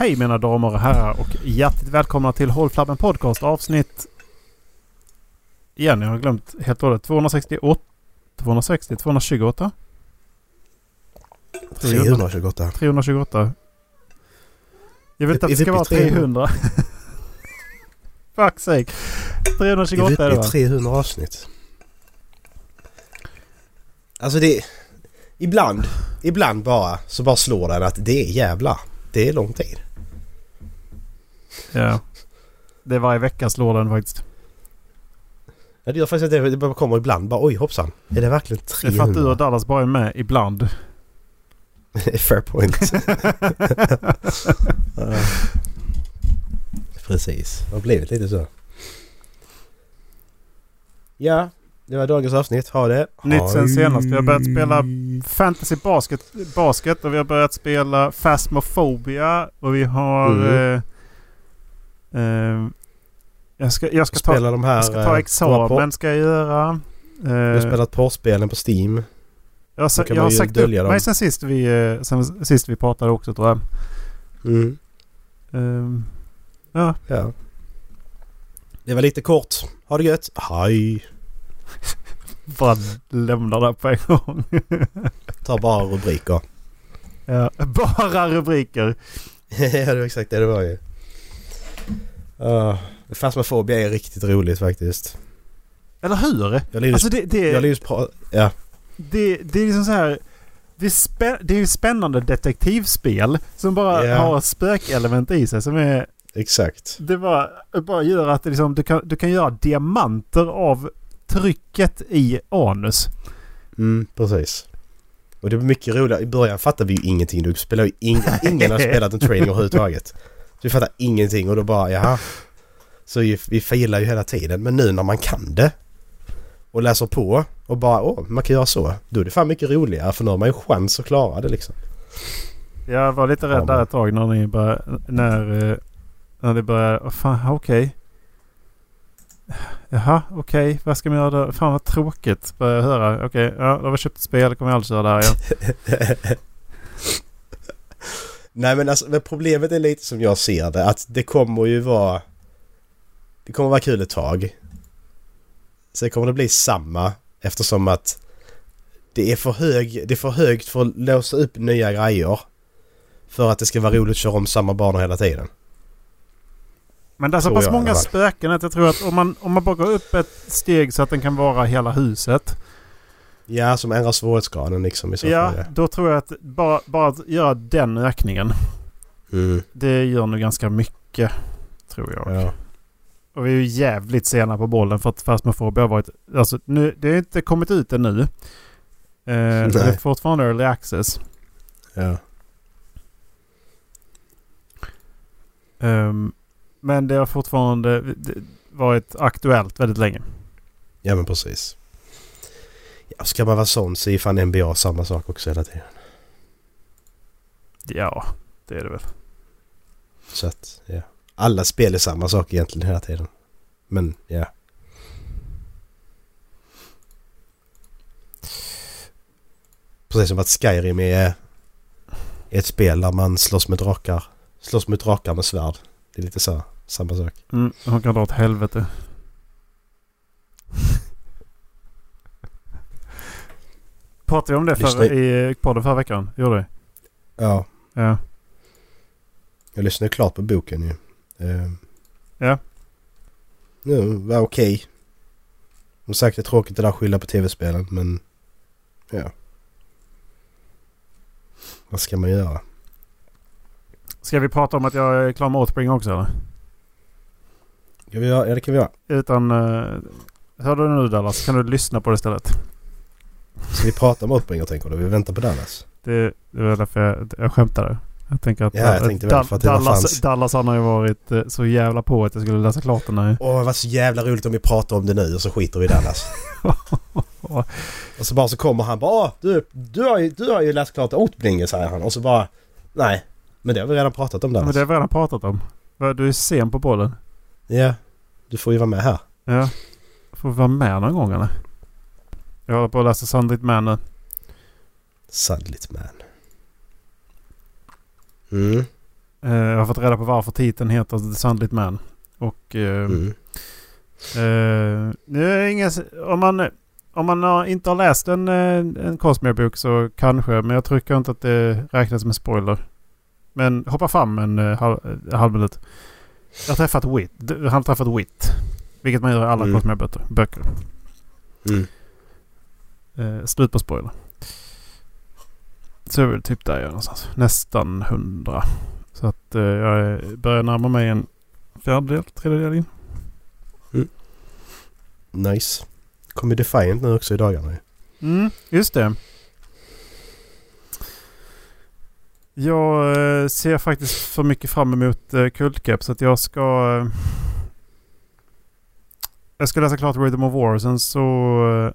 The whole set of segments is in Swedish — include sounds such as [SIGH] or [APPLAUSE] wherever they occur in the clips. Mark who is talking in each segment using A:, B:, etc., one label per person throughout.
A: Hej mina damer och herrar och hjärtligt välkomna till Håll Flabben Podcast avsnitt... Igen, jag har glömt helt och hållet. 268? 260? 228?
B: 328.
A: 328. Jag vet
B: Är
A: att det ska vara
B: i
A: 300. [LAUGHS] Fuck sake.
B: Vi är
A: 328 är det va?
B: i 300 avsnitt. Alltså det... Ibland, ibland bara så bara slår den att det är jävla. Det är lång tid.
A: Ja. Det är varje vecka slår den faktiskt.
B: Ja, det gör faktiskt att det, det kommer ibland bara oj hoppsan. Är det verkligen
A: Det är för att du
B: 300?
A: och Dallas bara är med ibland. [LAUGHS]
B: Fair point. [LAUGHS] Precis. Det har blivit lite så. Ja, det var dagens avsnitt. Ha det.
A: Nytt sen senast. Vi har börjat spela Fantasy basket, basket och vi har börjat spela Phasmophobia och vi har...
B: Mm.
A: Eh, eh, jag ska, jag ska ta,
B: Spela de här...
A: jag ska
B: eh,
A: ta
B: våra
A: examen ska jag göra.
B: Vi har
A: Eh,
B: spelat porrspelen på Steam.
A: jag har, jag har sagt upp
B: dem.
A: mig sen sist vi, eh, sen sist vi pratade också tror jag.
B: Mm.
A: Eh, ja,
B: Ja. Det var lite kort. Ha det gött. Hej. [LAUGHS]
A: bara lämna det på en gång. [LAUGHS]
B: Ta bara rubriker.
A: ja, [LAUGHS] bara rubriker.
B: ja, det var exakt det det var ju. Uh, Phasmophobia är riktigt roligt faktiskt.
A: Eller hur?
B: Jag
A: Alltså det, det,
B: jag Ja.
A: det, det är liksom så här... Det är, spä, det är ju spännande detektivspel som bara
B: Ja.
A: har spökelement i sig som är...
B: Exakt.
A: Det bara, bara gör att det liksom, du, kan, du kan göra diamanter av trycket i anus.
B: Mm, precis. Och det var mycket roligare. I början fattade vi ju ingenting. Du spelar ju ing- [LAUGHS] ingen har spelat en training överhuvudtaget. Så vi fattar ingenting och då bara jaha. Så vi, vi failar ju hela tiden. Men nu när man kan det och läser på och bara åh, man kan göra så. Då är det fan mycket roligare för nu har man ju chans att klara det liksom.
A: Jag var lite
B: Ja,
A: rädd där ett tag när ni började... När, eh, när det började... Oh, fan, okej. Jaha, okej. Vad ska man göra då? Fan vad tråkigt. börjar jag höra. Okej, ja, då har vi köpt ett spel. kommer jag aldrig köra det här igen. [LAUGHS]
B: Nej men alltså men problemet är lite som jag ser det att det kommer ju vara... Det kommer vara kul ett tag. Sen kommer det bli samma eftersom att det är för, hög, det är för högt för att låsa upp nya grejer. För att det ska vara roligt att köra om samma banor hela tiden.
A: Men det är så pass många spöken att jag tror att om man, om man bara går upp ett steg så att den kan vara hela huset.
B: Ja, som ändrar svårighetsgraden liksom i så
A: Ja,
B: fall.
A: då tror jag att bara, bara att göra den ökningen.
B: Mm,
A: Det gör nog ganska mycket. Tror jag.
B: ja.
A: Och vi är ju jävligt sena på bollen för att Phasmophobia har varit... Alltså nu, det har inte kommit ut ännu. Eh, [LAUGHS] det är fortfarande early access.
B: ja.
A: Ehm, men det har fortfarande varit aktuellt väldigt länge.
B: Ja men precis. Ja, ska man vara sån så är fan NBA samma sak också hela tiden.
A: Ja, det är det väl.
B: Så att, ja. Alla spel är samma sak egentligen hela tiden. Men, ja. Precis som att Skyrim är ett spel där man slåss med drakar. Slåss mot drakar med svärd. Det är lite så, samma sak.
A: Mm, han kan dra åt helvete. Pratade vi om det för, i podden förra veckan? Gjorde vi?
B: Ja,
A: Ja.
B: jag lyssnade klart på boken ju. Uh,
A: Ja.
B: Nu var okej. Som sagt det är tråkigt det där att skylla på tv-spelen men... Ja. Vad ska man göra?
A: Ska vi prata om att jag är klar med Återspring också eller?
B: Ska vi göra? Ja det kan vi göra.
A: Utan... Uh, hör du nu Dallas? Kan du lyssna på det istället?
B: Ska vi prata om återspringare tänker du? Vi väntar på Dallas.
A: Det, det var därför jag, jag skämtade. Jag tänker att...
B: Ja, jag
A: att
B: tänkte väl för att
A: Dallas,
B: fanns.
A: Dallas han har ju varit eh, så jävla på att jag skulle läsa klart den här.
B: Åh, var så jävla roligt om vi pratar om det nu och så skiter vi i Dallas. [LAUGHS] och så bara så kommer han bara du, du, har ju, du har ju läst klart Oatblinge säger han och så bara Nej, men det har vi redan pratat om
A: Men
B: Dallas.
A: det har vi redan pratat om. Du är sen på bollen.
B: Ja, du får ju vara med här.
A: Ja. Får vara med någon gång eller? Jag håller på att läsa Sandrit Man nu.
B: Sandlit man. Mm.
A: Eh, jag har fått reda på varför titeln heter The Sunlit Man. Och eh,
B: Mm.
A: eh, det är inga, om man, om man har, inte har läst en, en Cosmere-bok så kanske. Men jag tycker inte att det räknas som en spoiler. Men hoppa fram en eh, halv, en halv minut. Jag har träffat Wit. Han har träffat Wit. Vilket man gör i alla
B: Mm.
A: Cosmere-böcker.
B: Mm.
A: Eh, slut på spoiler. Så är det typ där jag är någonstans. Nästan hundra. Så att eh, jag börjar närma mig en fjärdedel, tredjedel in.
B: Nice. Kommer Defiant nu också i dagarna ju.
A: Mm, just det. Jag eh, ser faktiskt för mycket fram emot eh, Kultcap så att jag ska... Eh, jag ska läsa klart Rhythm of War. Sen så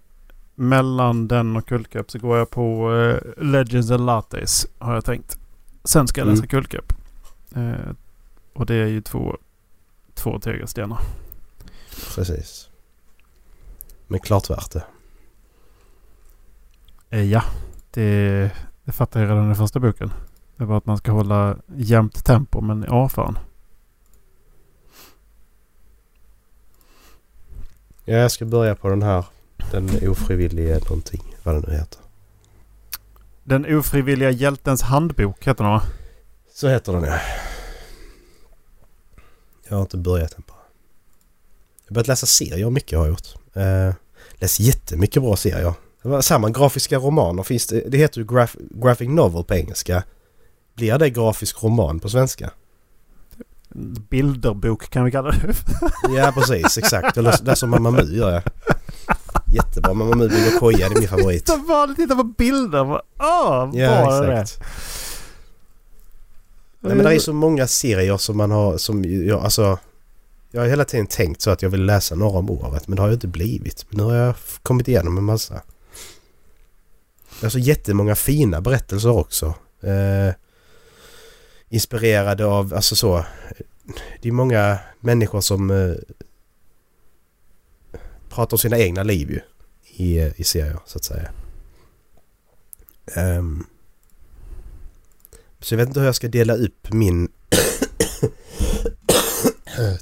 A: mellan den och Kultcap så går jag på Legends and Lattes har jag tänkt. Sen ska jag läsa
B: Mm.
A: Kultcap. Och det är ju två, två tegelstenar.
B: Precis. Men klart värt det.
A: Ja, det, det fattar jag redan i första boken. Det var att man ska hålla jämnt tempo men ja fan.
B: Ja, jag ska börja på den här. Den ofrivillige någonting. Vad den nu heter.
A: Den ofrivilliga hjältens handbok heter den va?
B: Så heter den ja. Jag har inte börjat än bara. Jag har börjat läsa serier mycket har jag gjort. Eh, läst jättemycket bra serier. Samma grafiska romaner finns det. Det heter ju graf, graphic novel på engelska. Blir det grafisk roman på svenska?
A: Bilderbok kan vi kalla det.
B: Ja precis, exakt. Jag läser, läser Mamma Mu gör jag. Jättebra. Mamma Mu bygger koja, det är min favorit.
A: Titta bara titta på bilder. Åh, oh,
B: Ja,
A: bra det
B: exakt. Nej men det är så många serier som man har som jag alltså Jag har hela tiden tänkt så att jag vill läsa några om året men det har ju inte blivit. Men nu har jag kommit igenom en massa. Det är så jättemånga fina berättelser också. Eh, inspirerade av, alltså så. Det är många människor som eh, pratar om sina egna liv ju. I, eh, i serier så att säga. Um, så jag vet inte hur jag ska dela upp min [COUGHS]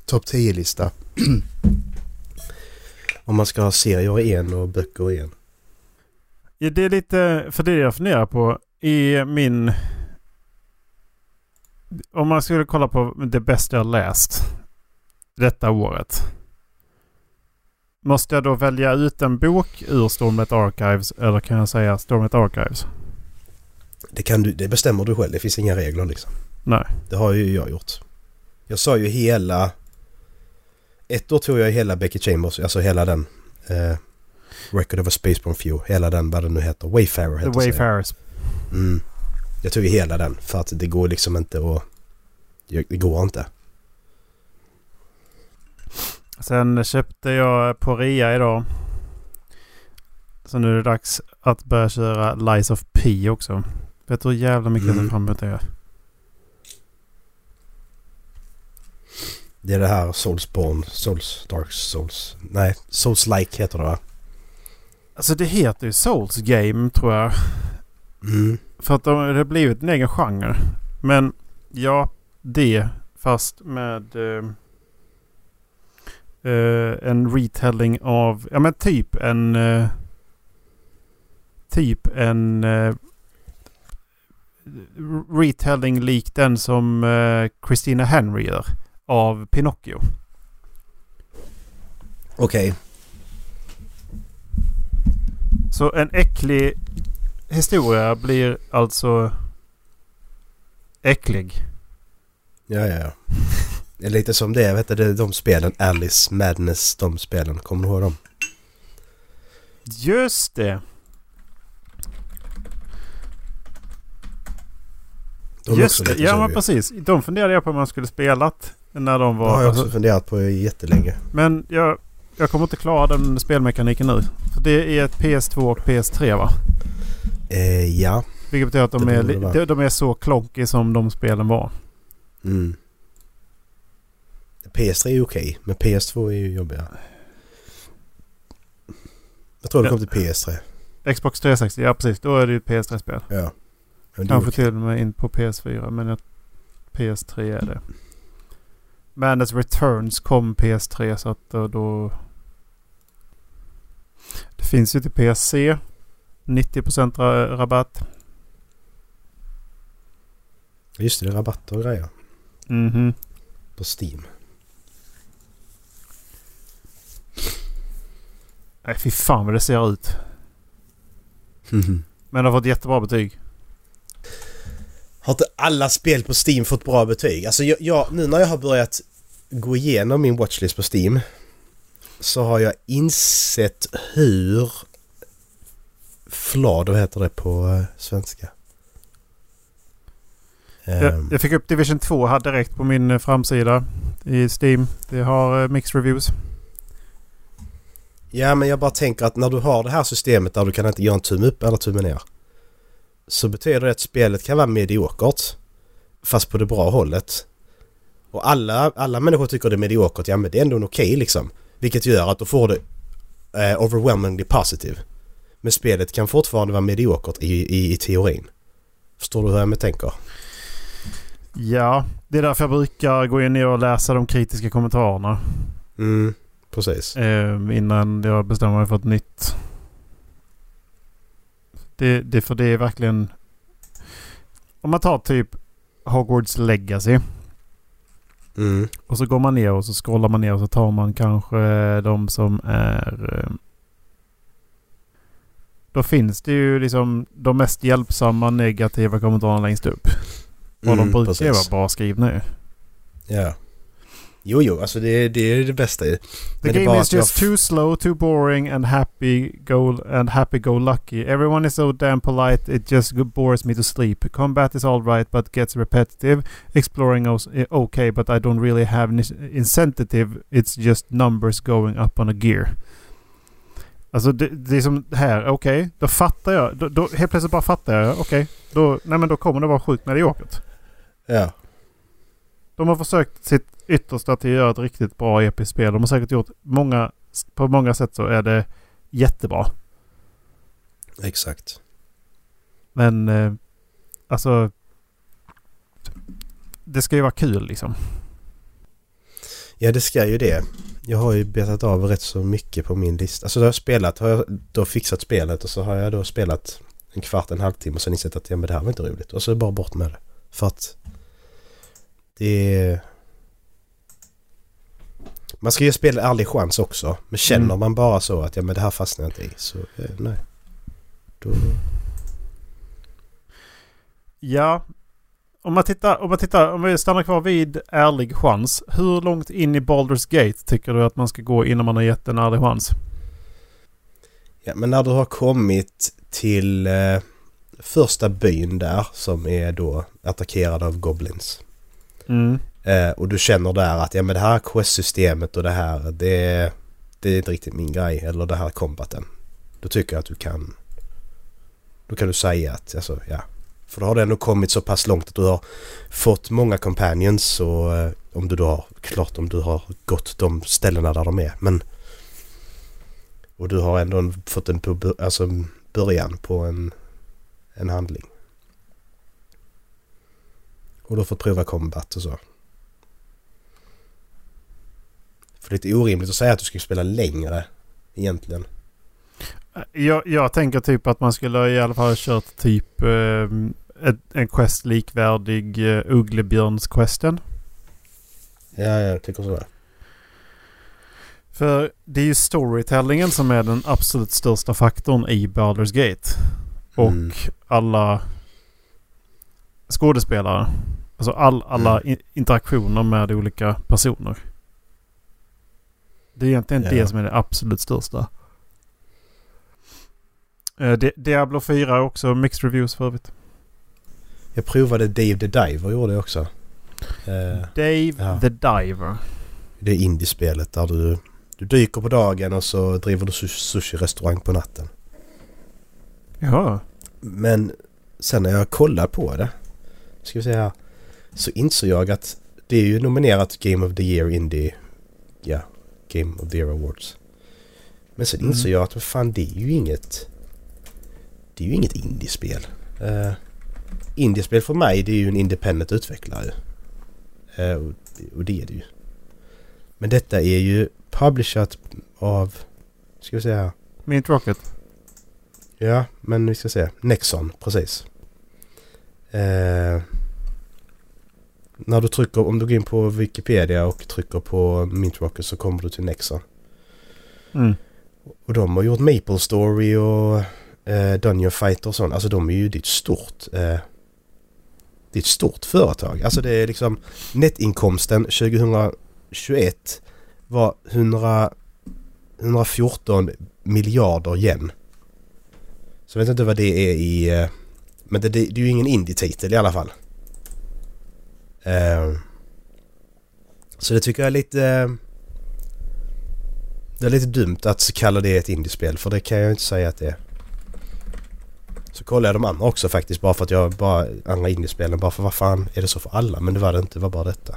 B: topp 10-lista. [CLEARS THROAT] Om man ska ha serier i en och böcker i en.
A: Ja, det är lite, för det jag funderar på i min... Om man skulle kolla på det bästa jag läst detta året. Måste jag då välja ut en bok ur Stormlight Archives eller kan jag säga Stormlight Archives?
B: Det, kan du, det bestämmer du själv. Det finns inga regler liksom.
A: Nej.
B: Det har ju jag gjort. Jag sa ju hela... Ett år tog jag hela Becky Chambers, alltså hela den. Eh, Record of a Spaceborne Few. Hela den, vad den nu heter. Wayfarer
A: The
B: heter serien.
A: Wayfarers.
B: Mm. Jag tog hela den för att det går liksom inte att... Det går inte.
A: Sen köpte jag på rea idag. Så nu är det dags att börja köra Lies of P också. Vet du hur jävla mycket jag ser
B: Mm.
A: fram emot det?
B: Det är det här Soulsborne, Souls, Dark Souls. Nej, Souls-like heter det va?
A: Alltså det heter ju Souls Game tror jag.
B: Mm.
A: För att de, det har blivit en egen genre. Men ja, det fast med eh, eh, en retelling av, ja men typ en eh, typ en eh, retelling lik den som eh, Christina Henry gör av Pinocchio.
B: Okej.
A: Så en äcklig historia blir alltså äcklig.
B: Ja, ja, ja. Det är lite som det, vet du, det de spelen. Alice Madness, de spelen. Kommer du ihåg dem?
A: Just det!
B: De
A: Just det, ja men precis. De funderade jag på om man skulle spelat när de
B: Det
A: var...
B: har jag också
A: alltså,
B: funderat på jättelänge.
A: men jag, jag kommer inte klara den spelmekaniken nu. För det är ett PS2 och PS3 va?
B: Eh, ja.
A: Vilket betyder att de,
B: Det
A: är, de, de är så klonky som de spelen var.
B: Mm. PS3 är okej, men PS2 är ju jobbigare. Jag tror det kom till PS3.
A: Xbox 360, ja precis. Då är det ju ett PS3-spel.
B: Ja.
A: Kanske till och med in på PS4. Men jag, PS3 är det. Madness Returns kom PS3 så att då, då... Det finns ju till PSC. 90% ra- rabatt.
B: Just det, det är rabatter och grejer.
A: Mhm.
B: På Steam.
A: Nej fy fan vad det ser ut. Men det har fått jättebra betyg.
B: Har inte alla spel på Steam fått bra betyg? Alltså jag, jag, nu när jag har börjat gå igenom min watchlist på Steam så har jag insett hur flad, vad heter det på eh, svenska?
A: Jag,
B: Ehm,
A: jag fick upp Division 2 här direkt på min eh, framsida i Steam. Det har eh, mixed reviews.
B: Ja men jag bara tänker att när du har det här systemet där du kan inte göra en tumme upp eller tumme ner. Så betyder det att spelet kan vara mediokert. Fast på det bra hållet. Och alla, alla människor tycker det är mediokert, ja men det är ändå en okej liksom. Vilket gör att då får du eh, overwhelmingly positive. Men spelet kan fortfarande vara mediokert i, i, i teorin. Förstår du hur jag tänker?
A: Ja, det är därför jag brukar gå in och läsa de kritiska kommentarerna.
B: Mm, precis.
A: Eh, innan jag bestämmer mig för ett nytt. Det, det, för det är verkligen... Om man tar typ Hogwarts Legacy.
B: Mm,
A: Och så går man ner och så scrollar man ner och så tar man kanske de som är... eh, Då finns det ju liksom de mest hjälpsamma negativa kommentarerna längst upp. Och de
B: mm,
A: brukar ju vara bra skrivna ju.
B: Ja. Jo, jo, alltså det, det är det bästa ju.
A: The
B: Men
A: game is just too slow, too boring and happy go and happy go lucky. Everyone is so damn polite it just bores me to sleep. Combat is all right but gets repetitive. Exploring is eh, okay but I don't really have ni- incentive. It's just numbers going up on a gear. Alltså det, det är som här, okej, då fattar jag. Då, då, helt plötsligt bara fattar jag, okej. då, nej men då kommer det vara sjukt mediokert.
B: Ja.
A: De har försökt sitt yttersta till att göra ett riktigt bra episkt spel. De har säkert gjort många... På många sätt så är det jättebra.
B: Exakt.
A: Men eh, alltså... Det ska ju vara kul liksom.
B: Ja, det ska ju det. Jag har ju betat av rätt så mycket på min lista. Alltså då har jag spelat, har jag då fixat spelet och så har jag då spelat en kvart, en halvtimme och sen insett att ja, men det här var inte roligt. Och så är det bara bort med det. För att det är... Man ska ge spel en ärlig chans också. Men känner
A: Mm.
B: man bara så att ja men det här fastnar jag inte i så eh, nej. Då...
A: Ja. Om man tittar, om man tittar, om vi stannar kvar vid ärlig chans. Hur långt in i Baldur's Gate tycker du att man ska gå innan man har gett en ärlig chans?
B: Ja men när du har kommit till eh, första byn där som är då attackerad av Goblins.
A: Mm.
B: Eh, och du känner där att ja men det här quest-systemet och det här det, det är inte riktigt min grej. Eller det här combaten. Då tycker jag att du kan... Då kan du säga att alltså ja. För då har du ändå kommit så pass långt att du har fått många companions och eh, om du då har... Klart om du har gått de ställena där de är men... Och du har ändå fått en alltså, början på en, en handling. Och du har fått prova combat och så. För det är lite orimligt att säga att du ska spela längre egentligen.
A: Jag, jag tänker typ att man skulle i alla fall ha kört typ eh, ett, en quest likvärdig uh, Ugglebjörns-questen.
B: Ja, jag tycker så.
A: För det är ju storytellingen som är den absolut största faktorn i Baldur's Gate. Och
B: Mm.
A: alla skådespelare. Alltså all, alla
B: Mm.
A: interaktioner med olika personer. Det är egentligen
B: Ja.
A: det som är det absolut största. Eh, Di- Diablo 4 är också mixed reviews för övrigt.
B: Jag provade Dave the Diver gjorde jag också. Eh,
A: Dave
B: Ja.
A: the Diver.
B: det är indiespelet där du, du dyker på dagen och så driver du sus- sushi-restaurang på natten.
A: Ja.
B: Men sen när jag kollade på det, ska vi säga här, så insåg jag att det är ju nominerat Game of the Year Indie, ja, Game of the Year Awards. Men sen
A: Mm.
B: insåg jag att fan det är ju inget, det är ju inget indiespel. Uh, indiespel för mig det är ju en independent utvecklare. Eh, och, och det är det ju. Men detta är ju publishat av... Ska vi säga...
A: Mint Rocket.
B: Ja, men vi ska se. Nexon, precis. Eh, när du trycker, om du går in på Wikipedia och trycker på Mint Rocket så kommer du till Nexon.
A: Mm.
B: Och de har gjort Maple Story och eh, Dungeon Fighter och sånt. Alltså de är ju, ett stort... Eh, det är ett stort företag. Alltså det är liksom nettinkomsten 2021 var 100, 114 miljarder yen. Så jag vet inte vad det är i... Eh, men det, det, det är ju ingen indie-titel i alla fall. Uh, så det tycker jag är lite... Det är lite dumt att kalla det ett indiespel för det kan jag inte säga att det är. Så kollade jag de andra också faktiskt bara för att jag bara... Andra indiespelen bara för vad fan är det så för alla? Men det var det inte, det var bara detta.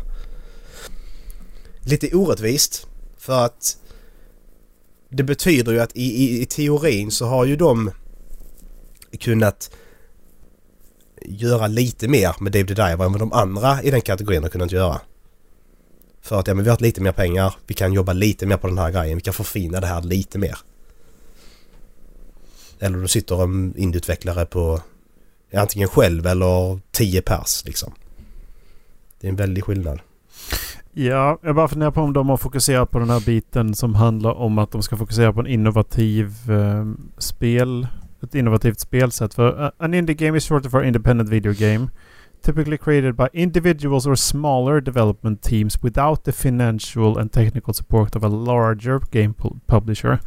B: Lite orättvist för att det betyder ju att i, i, i teorin så har ju de kunnat göra lite mer med Dave the Diver än vad de andra i den kategorin har kunnat göra. För att ja, men vi har haft lite mer pengar, vi kan jobba lite mer på den här grejen, vi kan förfina det här lite mer. Eller då sitter en indieutvecklare på antingen själv eller tio pers liksom. Det är en väldig skillnad.
A: Ja, jag bara funderar på om de har fokuserat på den här biten som handlar om att de ska fokusera på en innovativ eh, spel. Ett innovativt spelsätt. För uh, an indie game is short for independent video game. Typically created by individuals or smaller development teams without the financial and technical support of a larger game publisher.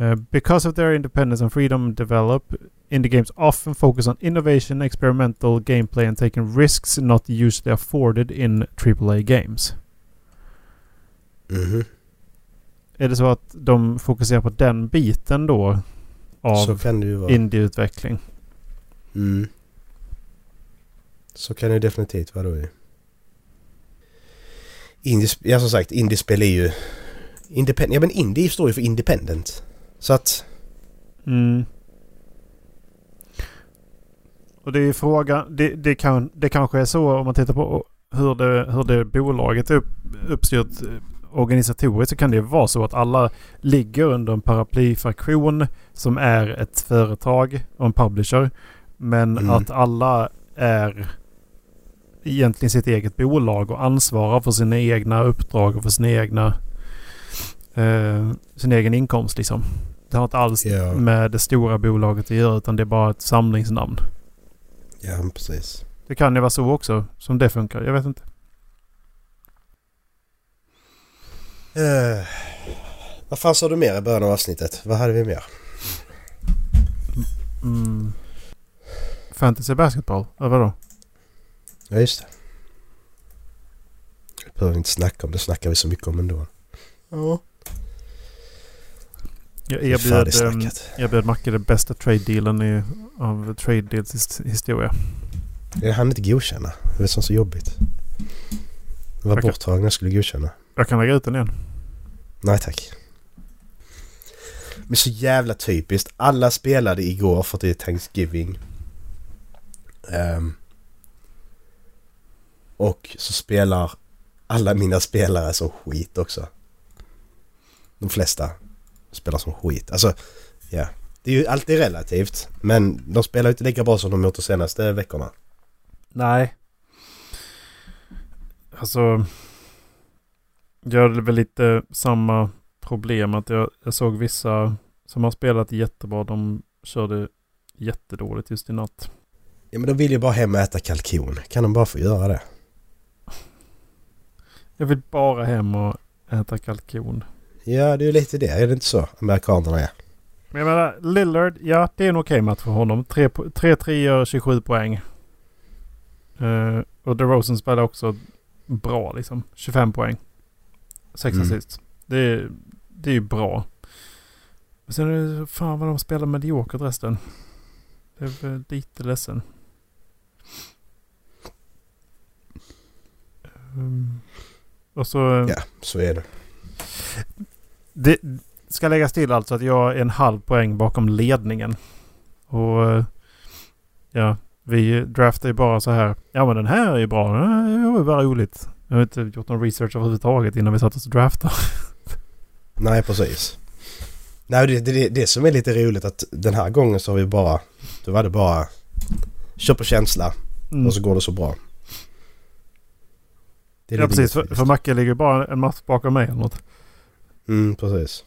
A: Uh, because of their independence and freedom develop, indie games often focus on innovation, experimental gameplay, and taking risks not usually afforded in AAA games.
B: Mhm.
A: Är det så att de fokuserar på den biten då? Av indieutveckling?
B: Mm. Så kan det definitivt vara då ju. Indies, ja som sagt, indiespel är ju... Independent, ja men indie står ju för independent. Så att...
A: Mm. Och det är ju fråga, det, det, kan, det kanske är så om man tittar på hur det, hur det bolaget är upp, uppstyrt eh, organisatoriskt så kan det vara så att alla ligger under en paraplyfraktion som är ett företag och en publisher. Men
B: Mm.
A: att alla är egentligen sitt eget bolag och ansvarar för sina egna uppdrag och för sina egna eh, sin egen inkomst liksom. Det har inte alls
B: Ja.
A: med det stora bolaget att göra utan det är bara ett samlingsnamn.
B: Ja, precis.
A: Det kan ju vara så också som det funkar. Jag vet inte.
B: Uh, vad fan sa du mer i början av avsnittet? Vad hade vi mer?
A: Mm. Fantasy basketball? Eller vadå?
B: Ja, just det. Det behöver vi inte snacka om. Det snackar vi så mycket om ändå. Ja.
A: Jag
B: Det
A: erbjöd, um,
B: färdigsnackat.
A: erbjöd Macke den bästa trade-dealen i, av trade deals his- historia.
B: Jag hann inte godkänna. Det är som så jobbigt. Det var
A: Okej.
B: borttagen jag skulle godkänna.
A: Jag kan lägga ut den igen.
B: Nej tack. Men så jävla typiskt. Alla spelade igår för att det är Thanksgiving. Ehm. och så spelar alla mina spelare som skit också. De flesta spelar som skit. Alltså, ja. Det är ju alltid relativt. Men de spelar ju inte lika bra som de gjort de senaste veckorna.
A: Nej. Alltså. Jag hade väl lite samma problem att jag, jag såg vissa som har spelat jättebra. De körde jättedåligt just i natt.
B: Ja men de vill ju bara hem och äta kalkon. Kan de bara få göra det?
A: Jag vill bara hem och äta kalkon.
B: Ja det är ju lite det. Är det inte så amerikanerna är?
A: Men jag menar, Lillard, ja det är en okej match för honom. 3-3 gör 27 poäng. Uh, och DeRozan spelar också bra liksom. 25 poäng. 6
B: Mm.
A: assist. Det är, det är ju bra. Men sen är det fan vad de spelar mediokert resten. Det är väl lite ledsen. Um, och så...
B: Ja, så är det.
A: Det ska läggas till alltså att jag är en halv poäng bakom ledningen. Och ja, Vi draftar ju bara så här. Ja men den här är ju bra. Det var bara roligt. Jag har inte gjort någon research överhuvudtaget innan vi satt oss och draftade. [LAUGHS]
B: Nej, precis. Nej, det, det, det som är lite roligt att den här gången så har vi bara... Då var det bara... Kör på känsla
A: Mm.
B: och så går det så bra. Det är
A: Ja precis. För, för Macke ligger bara en match bakom mig eller något.
B: Mm, precis.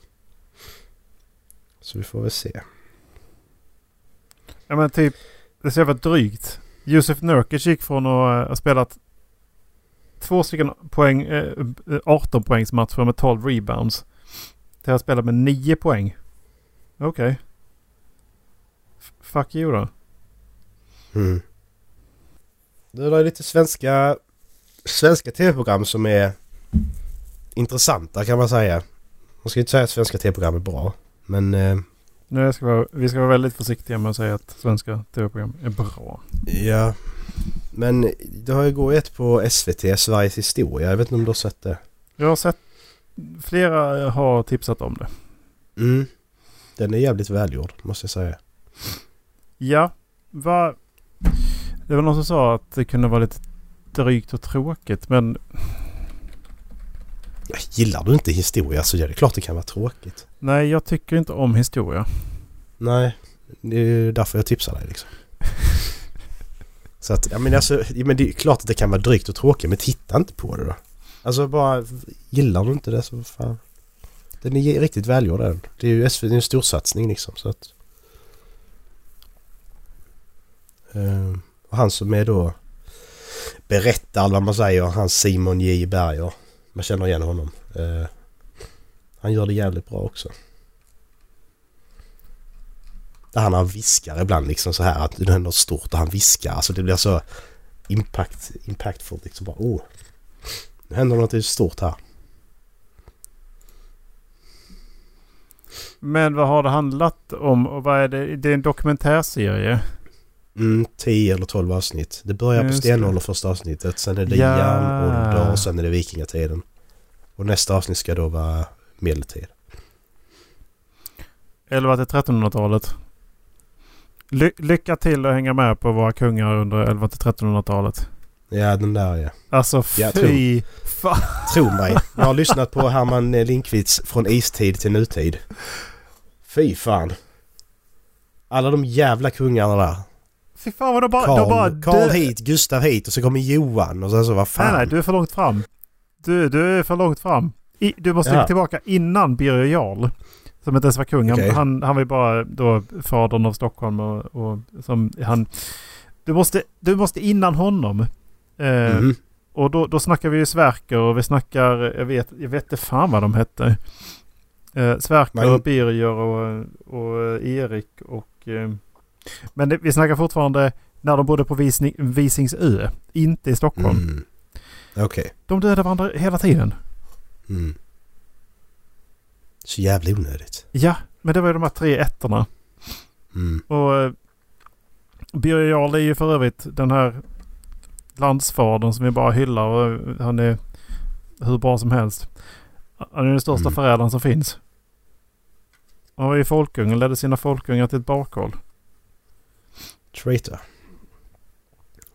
B: Så vi får väl se.
A: Ja men typ. Det ser väl drygt. Josef Nurkic gick från att ha spelat två stycken poäng, eh, 18 poängs matcher med 12 rebounds. Till att spela med 9 poäng. Okej. F- Fuck you då.
B: Mm. Det är lite svenska, svenska tv-program som är intressanta kan man säga. Man ska inte säga att svenska tv-program är bra. Men eh,
A: Nu ska vi, vara, vi ska vara väldigt försiktiga med att säga att svenska tv-program är bra.
B: ja. Men det har ju gått ett på SVT, Sveriges historia. Jag vet inte om du har sett det?
A: Jag har sett flera har tipsat om det.
B: Mm. Den är jävligt välgjord måste jag säga.
A: Ja, va, det var någon som sa att det kunde vara lite drygt och tråkigt men
B: Gillar du inte historia så är det klart det kan vara tråkigt.
A: nej jag tycker inte om historia.
B: Nej, det är därför jag tipsar dig liksom. Så att, ja men alltså, men det är klart att det kan vara drygt och tråkigt men titta inte på det då. Alltså bara, gillar du inte det så fan. Den är riktigt välgjord den. Det är ju SVT, det är en storsatsning liksom så att... Ehm, och han som är då berättar vad man säger, han Simon J Berger. Man känner igen honom. Eh, han gör det jävligt bra också. Där han har viskar ibland liksom så här att det händer något stort och han viskar. Alltså det blir så impact, impactfullt liksom bara oh. Nu händer något stort här.
A: Men vad har det handlat om och vad är det? Det är en dokumentärserie.
B: Mm, 10 eller 12 avsnitt. Det börjar på
A: Just
B: stenålder första avsnittet. Sen är det
A: Ja.
B: järnålder och sen är det vikingatiden. Och nästa avsnitt ska då vara medeltid.
A: 11 till 1300-talet. Ly- lycka till att hänga med på våra kungar under 11 till 1300-talet.
B: Ja, den där ja.
A: Alltså fy fan.
B: Tro mig. [LAUGHS] Jag har lyssnat på Herman Lindqvists Från istid till nutid. Fy fan. Alla de jävla kungarna där.
A: Fy fan vad de bara... de bara
B: Karl
A: dö-
B: hit, Gustav hit och så kommer Johan och sen så vad fan.
A: Nej, nej, du är för långt fram. Du, du är för långt fram. I, du måste
B: Ja.
A: gå tillbaka innan Birger Jarl. Som inte ens var kung. Han,
B: Okej.
A: han, han var ju bara då fadern av Stockholm och, och som han... Du måste, du måste innan honom. Eh,
B: Mhm.
A: Och då, då snackar vi ju Sverker och vi snackar... Jag vet, jag vet inte fan vad de hette. Eh, Sverker
B: Men-
A: Birger och, och Erik och... Eh, men det, vi snackar fortfarande när de bodde på Visning, Visingsö. Inte i Stockholm.
B: Mm. Okej.
A: De dödade varandra hela tiden.
B: Mm. Så jävla onödigt.
A: Ja, men det var ju de här tre ettorna.
B: Mm.
A: Och eh, Birger Jarl är ju för övrigt den här landsfadern som vi bara hyllar och han är hur bra som helst. Han är den största
B: Mm.
A: förrädaren som finns. Han var ju folkung och ledde sina folkungar till ett bakhåll.
B: Traitor.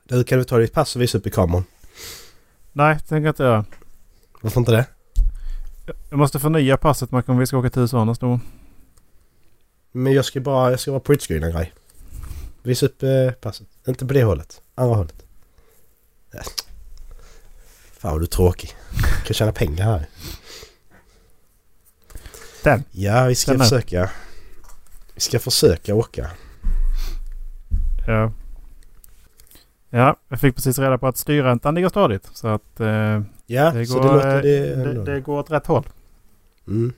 B: Du, kan du ta ditt pass och visa upp i kameran?
A: Nej, det tänker jag inte göra.
B: Varför inte det?
A: Jag måste förnya passet Mark om vi ska åka till USA nästa år.
B: Men jag ska bara, jag ska bara printscreena en grej. Visa upp eh, passet. Inte på det hållet. Andra hållet. Ja. Fan vad du är tråkig. Du kan tjäna pengar här.
A: Den.
B: Ja, vi ska
A: Den
B: försöka. Vi ska försöka åka.
A: Ja. Ja, jag fick precis reda på att styrräntan ligger stadigt. Så att eh,
B: Ja,
A: det,
B: så
A: går,
B: det låter
A: eh,
B: det,
A: det, det går åt rätt håll.
B: Mm.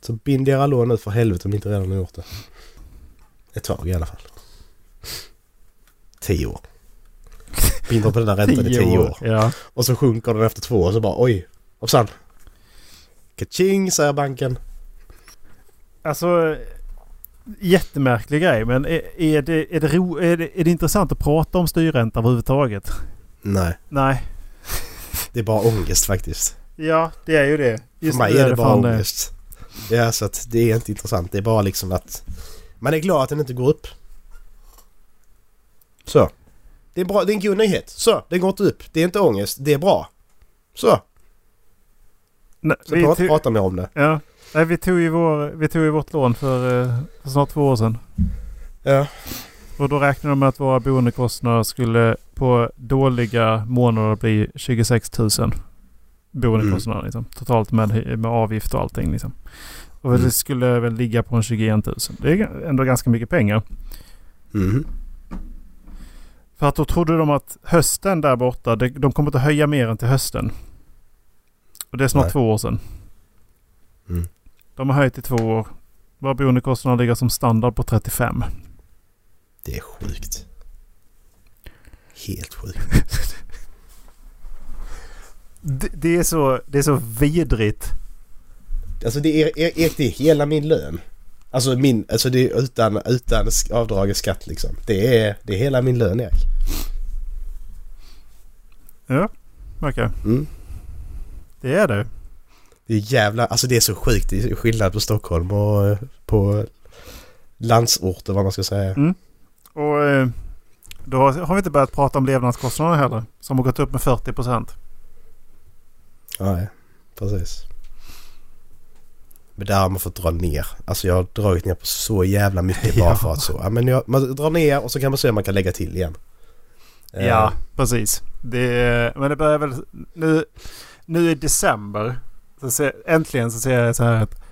B: Så bind era lån nu för helvete om ni inte redan har gjort det. Ett tag i alla fall. Tio år. Binder på den där räntan i tio år.
A: Ja.
B: Och så sjunker den efter två år så bara oj. Hoppsan. Kaching säger banken.
A: Alltså jättemärklig grej men är, är, det, är, det ro, är, det, är det intressant att prata om styrränta överhuvudtaget?
B: Nej,
A: Nej.
B: det är bara ångest faktiskt.
A: Ja, det är ju det.
B: För
A: Just
B: mig
A: nu
B: är det bara
A: fan
B: ångest. Ja, så att det är inte intressant. Det är bara liksom att man är glad att den inte går upp. Så. Det är, bra, det är en god nyhet. Så, det går inte upp. Det är inte ångest. Det är bra. Så,
A: Nej,
B: så
A: vi,
B: prata, prata mer om det.
A: ja. Nej, vi, tog ju vår, vi tog ju vårt lån för, eh, för snart två år sedan.
B: Ja.
A: Och då räknade de med att våra boendekostnader skulle på dåliga månader bli 26 000. Boendekostnader liksom. Totalt med, med avgift och allting liksom. Och
B: Mm.
A: det skulle väl ligga på en 21 000. Det är ändå ganska mycket pengar.
B: Mhm.
A: För att då trodde de att hösten där borta, de kommer inte höja mer än till hösten. Och det är snart
B: Nej.
A: två år sedan.
B: Mm.
A: De har höjt i två år. Våra boendekostnader ligger som standard på 35.
B: Det är sjukt. Helt sjukt. [LAUGHS]
A: Det, det, är, så, det är så vidrigt.
B: Alltså det är, är, är, det hela min lön. Alltså min, alltså det är utan, utan sk- avdrag och skatt liksom. Det är, det är hela min lön Erik.
A: Ja, okej.
B: Mm.
A: Det är det.
B: Det är jävla, alltså det är så sjukt. Det är skillnad på Stockholm och eh, på landsorter vad man ska säga.
A: Mm. Och eh, då har vi inte börjat prata om levnadskostnader heller. Som har gått upp med 40 procent.
B: Nej, precis. Men där har man fått dra ner. Alltså jag har dragit ner på så jävla mycket [LAUGHS] bara
A: Ja.
B: för att så. Ja, men jag, man drar ner och så kan man se om man kan lägga till igen.
A: Ja, precis. Det, men det börjar väl... Nu, nu i december. Så ser, äntligen så ser jag så här ett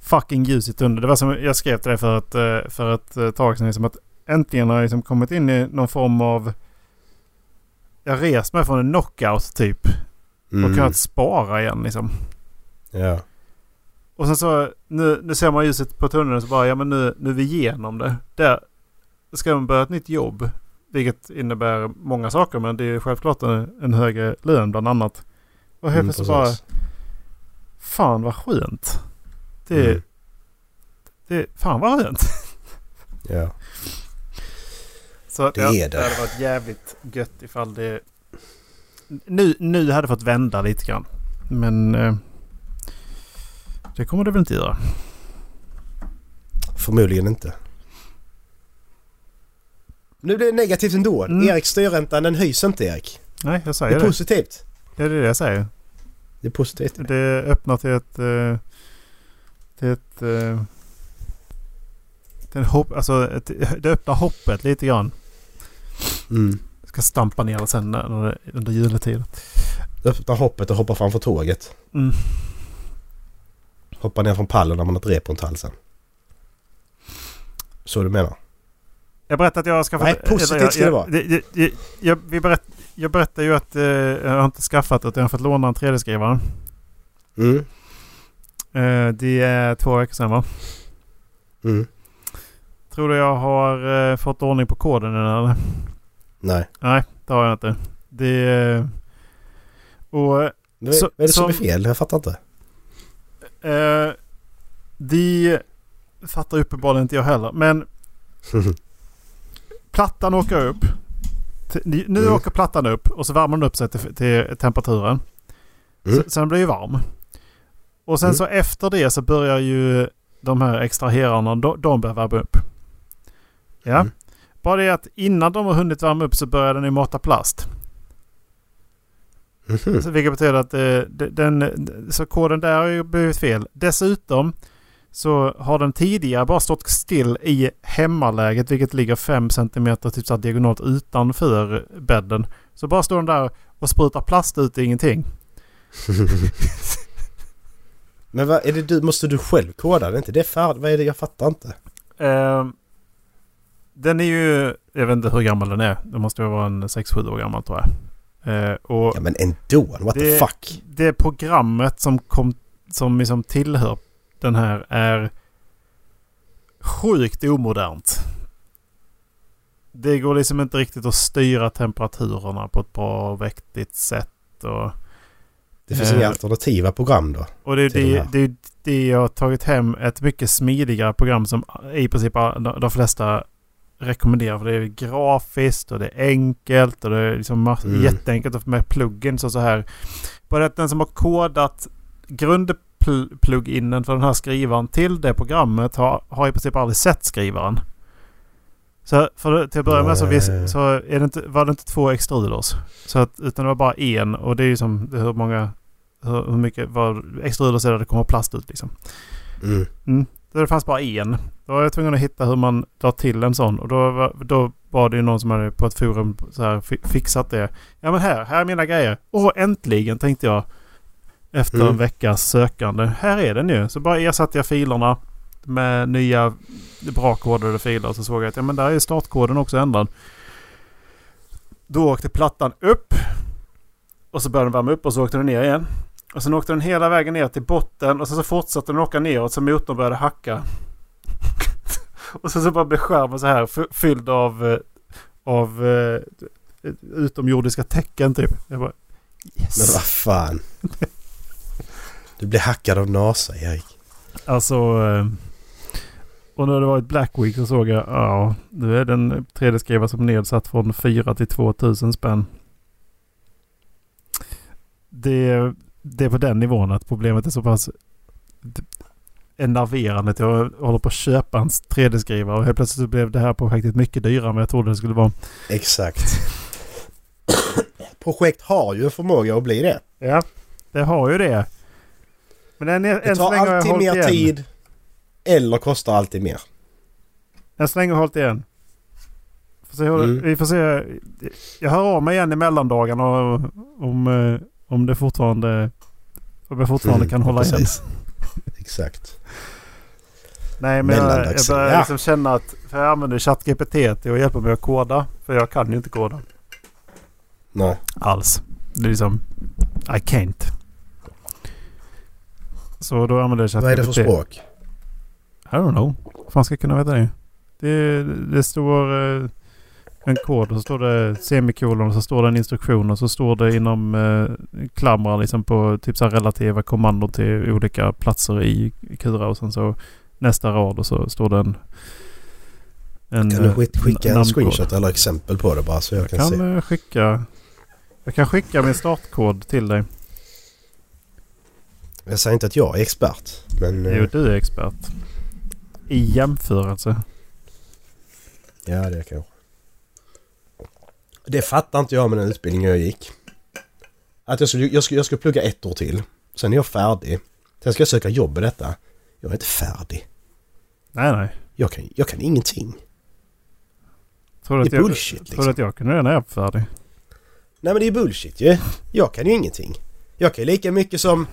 A: fucking ljus i tunneln. Det var som jag skrev till dig för ett, eh, för ett eh, tag sedan. Liksom att äntligen har jag liksom kommit in i någon form av... Jag rest mig från en knockout typ. Och
B: mm,
A: kunnat spara igen liksom.
B: Ja.
A: Och sen så nu, nu ser man ljuset på tunneln och så bara ja men nu, nu är vi igenom det. Där ska man börja ett nytt jobb. Vilket innebär många saker men det är självklart en, en högre lön bland annat. Och helt
B: Mm,
A: plötsligt bara. Fan vad skönt. Det,
B: Mm,
A: det fan vad skönt. [LAUGHS]
B: ja.
A: Så
B: Det
A: ja,
B: är det.
A: det hade varit jävligt gött ifall det... Nu, nu hade det fått vända lite grann. Men eh, det kommer det väl inte göra.
B: Förmodligen inte. Nu blir det negativt ändå.
A: Mm.
B: Erik styrräntan den höjs inte Erik.
A: Nej, jag
B: Det
A: säger
B: är
A: det.
B: positivt.
A: Det är det jag säger.
B: Det är positivt.
A: Det öppnar till ett... eh, Till ett... eh, Till en hopp, alltså ett, det öppnar hoppet lite grann.
B: Mm.
A: Jag ska stampa ner det sen det, under juletid.
B: Öppna hoppet och hoppa framför tåget.
A: Mm.
B: Hoppa ner från pallen när man har ett rep runt halsen. Så du menar?
A: Jag berättade att jag har skaffat...
B: Nej, positivt
A: eller jag-
B: ska det vara.
A: Jag, jag, jag, jag, vi berätt, jag berättade ju att eh, jag har inte skaffat utan jag har fått låna en 3D-skrivare.
B: Mm.
A: Eh, det är två veckor sedan va?
B: Mm.
A: Tror du jag har eh, fått ordning på koden än eller?
B: Nej.
A: Nej, det har jag inte. Det... eh, Och
B: Vad
A: Så-
B: vad är det som är
A: som-
B: fel? Jag fattar inte.
A: Eh, de fattar uppenbarligen inte jag heller. Men [LAUGHS] plattan åker upp. Nu
B: Mm.
A: åker plattan upp och så värmer den upp sig till, till temperaturen.
B: Mm.
A: Den blir ju varm. Och sen
B: Mm.
A: så efter det så börjar ju de här extraherarna, de, de börjar värma upp. Ja.
B: Mm.
A: Bara det att innan de har hunnit värma upp så börjar den ju mata plast.
B: Mhm.
A: Så vilket betyder att eh, de- den, så koden där har ju blivit fel. Dessutom så har den tidigare bara stått still i hemmaläget vilket ligger 5 cm typ så diagonalt utanför bädden. Så bara står den där och sprutar plast ut i ingenting. [LAUGHS]
B: Men vad är det du, måste du själv koda det? Inte det färd, Vad är det? Jag fattar inte.
A: Eh, den är ju, jag vet inte hur gammal den är. Den måste ju vara en 6-7 år gammal tror jag. Eh, och
B: Ja men ändå, what the
A: Det-
B: fuck?
A: det programmet som, kom, som liksom tillhör den här är sjukt omodernt. Det går liksom inte riktigt att styra temperaturerna på ett bra och vettigt sätt. Och,
B: Det finns
A: Eh.
B: inga alternativa program då?
A: och det är det, det, det jag har tagit hem ett mycket smidigare program som i princip de, flesta rekommenderar. För det är grafiskt och det är enkelt och det är liksom
B: Mm.
A: jätteenkelt med plugins och så här. Bara att den som har kodat grundpluginen för den här skrivaren till det programmet har, har i princip aldrig sett skrivaren. Så för, till att börja med så, vis, så är det inte, var det inte två extruders. Så att, utan det var bara en och det är ju som hur många... Hur, hur mycket vad extruders är det det kommer plast ut liksom.
B: Mm.
A: Så det fanns bara en. Då var jag tvungen att hitta hur man drar till en sån. Och då var, då var det ju någon som hade på ett forum så här fi- fixat det. Ja men här, här är mina grejer. Åh äntligen tänkte jag. Efter
B: Mm.
A: en veckas sökande. Här är den ju. Så bara ersatte jag filerna med nya bra kodade filer. Och så såg jag att ja, men där är startkoden också ändrad. Då åkte plattan upp. Och så började den värma upp och så åkte den ner igen. Och sen åkte den hela vägen ner till botten och sen så fortsatte den åka neråt så motorn började hacka. [LAUGHS] och sen så bara blev skärmen så här fylld av, eh, av eh, utomjordiska tecken typ. Jag bara
B: Men
A: yes.
B: vad fan. [LAUGHS] Du blir hackad av NASA Erik.
A: Alltså... eh, Och när det var ett Black Week så såg jag ja, nu är den 3D-skrivare som nedsatt från 4 till 2000 spänn. Det, det är på den nivån att problemet är så pass enerverande att jag håller på att köpa en 3D-skrivare och helt plötsligt så blev det här projektet mycket dyrare än vad jag trodde det skulle vara.
B: Exakt. Projekt har ju en förmåga att bli det.
A: Ja, det har ju det. Men än,
B: Det tar alltid mer
A: igen.
B: tid. Eller kostar alltid mer.
A: Än så länge har jag hållit igen. Får se hur
B: Mm.
A: Vi får se. Jag hör av mig igen i mellandagarna om, eh, om det fortfarande... Om jag fortfarande
B: Mm,
A: kan hålla igen. [LAUGHS]
B: Exakt.
A: Nej men jag, jag börjar
B: ja.
A: liksom känna att... För jag använder ChatGPT till att hjälpa mig att koda. För jag kan ju inte koda.
B: Nej.
A: Alls. Det är liksom... I can't. Så då använder ChatGPT.
B: Vad är det för språk?
A: I don't know. Vad fan ska jag kunna veta det? Det, det står eh, en kod och så står det semikolon och så står det en instruktion och så står det inom eh, klamrar liksom på typ så här relativa kommandon till olika platser i Kura och sen så nästa rad och så står det en... en
B: Kan du
A: eh,
B: skicka en screenshot eller exempel på det bara så jag
A: Jag
B: kan,
A: kan
B: se?
A: eh, skicka... Jag kan skicka min startkod till dig.
B: Jag säger inte att jag är expert. Men eh,
A: Jo, du är expert. I jämförelse.
B: ja det kanske. Det fattar inte jag med den utbildningen jag gick. Att jag skulle, jag skulle, jag skulle plugga ett år till. Sen är jag färdig. Sen ska jag söka jobb i detta. Jag är inte färdig.
A: Nej, nej.
B: Jag kan, jag kan ingenting.
A: Tror du
B: Det är
A: jag,
B: bullshit
A: tror
B: liksom.
A: du att jag kunde det när jag var färdig?
B: Nej men det är bullshit ju. Jag kan ju ingenting. Jag kan ju lika mycket som...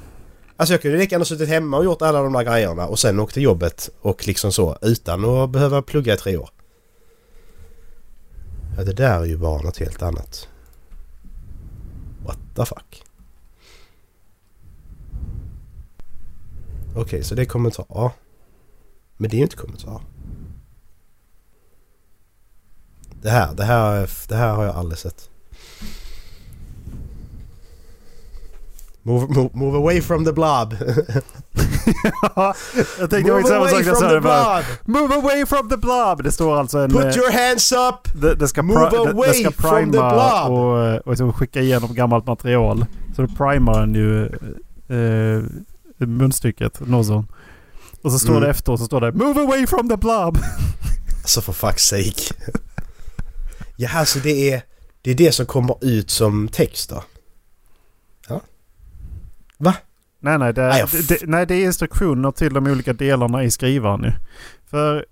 B: Alltså jag kunde lika gärna suttit hemma och gjort alla de där grejerna och sen åkt till jobbet och liksom så utan att behöva plugga i tre år. Ja det där är ju bara något helt annat. What the fuck? Okej, så det är kommentar. Men det är ju inte kommentar. Det här, det här, det här har jag aldrig sett. Move, move, move away from the blob. [LAUGHS]
A: jag tänkte
B: move
A: samma
B: away
A: sak när jag
B: from
A: sa
B: the
A: det bara. Move away from the blob! Det står alltså en...
B: Put
A: eh,
B: your hands up.
A: det, det ska,
B: move
A: pri- det, det
B: away
A: ska
B: from the
A: prima
B: blob.
A: och, eh, och liksom skicka igenom gammalt material. Så då primar den ju eh, munstycket, nozzle. Och så står
B: Mm.
A: det efteråt så står det Move away from the blob! [LAUGHS]
B: Alltså för fuck's sake. [LAUGHS] ja, alltså det är, det är det som kommer ut som text då. Ja. Va?
A: Nej, nej det,
B: Nej,
A: det, nej, det är instruktioner till de olika delarna i skrivaren ju. För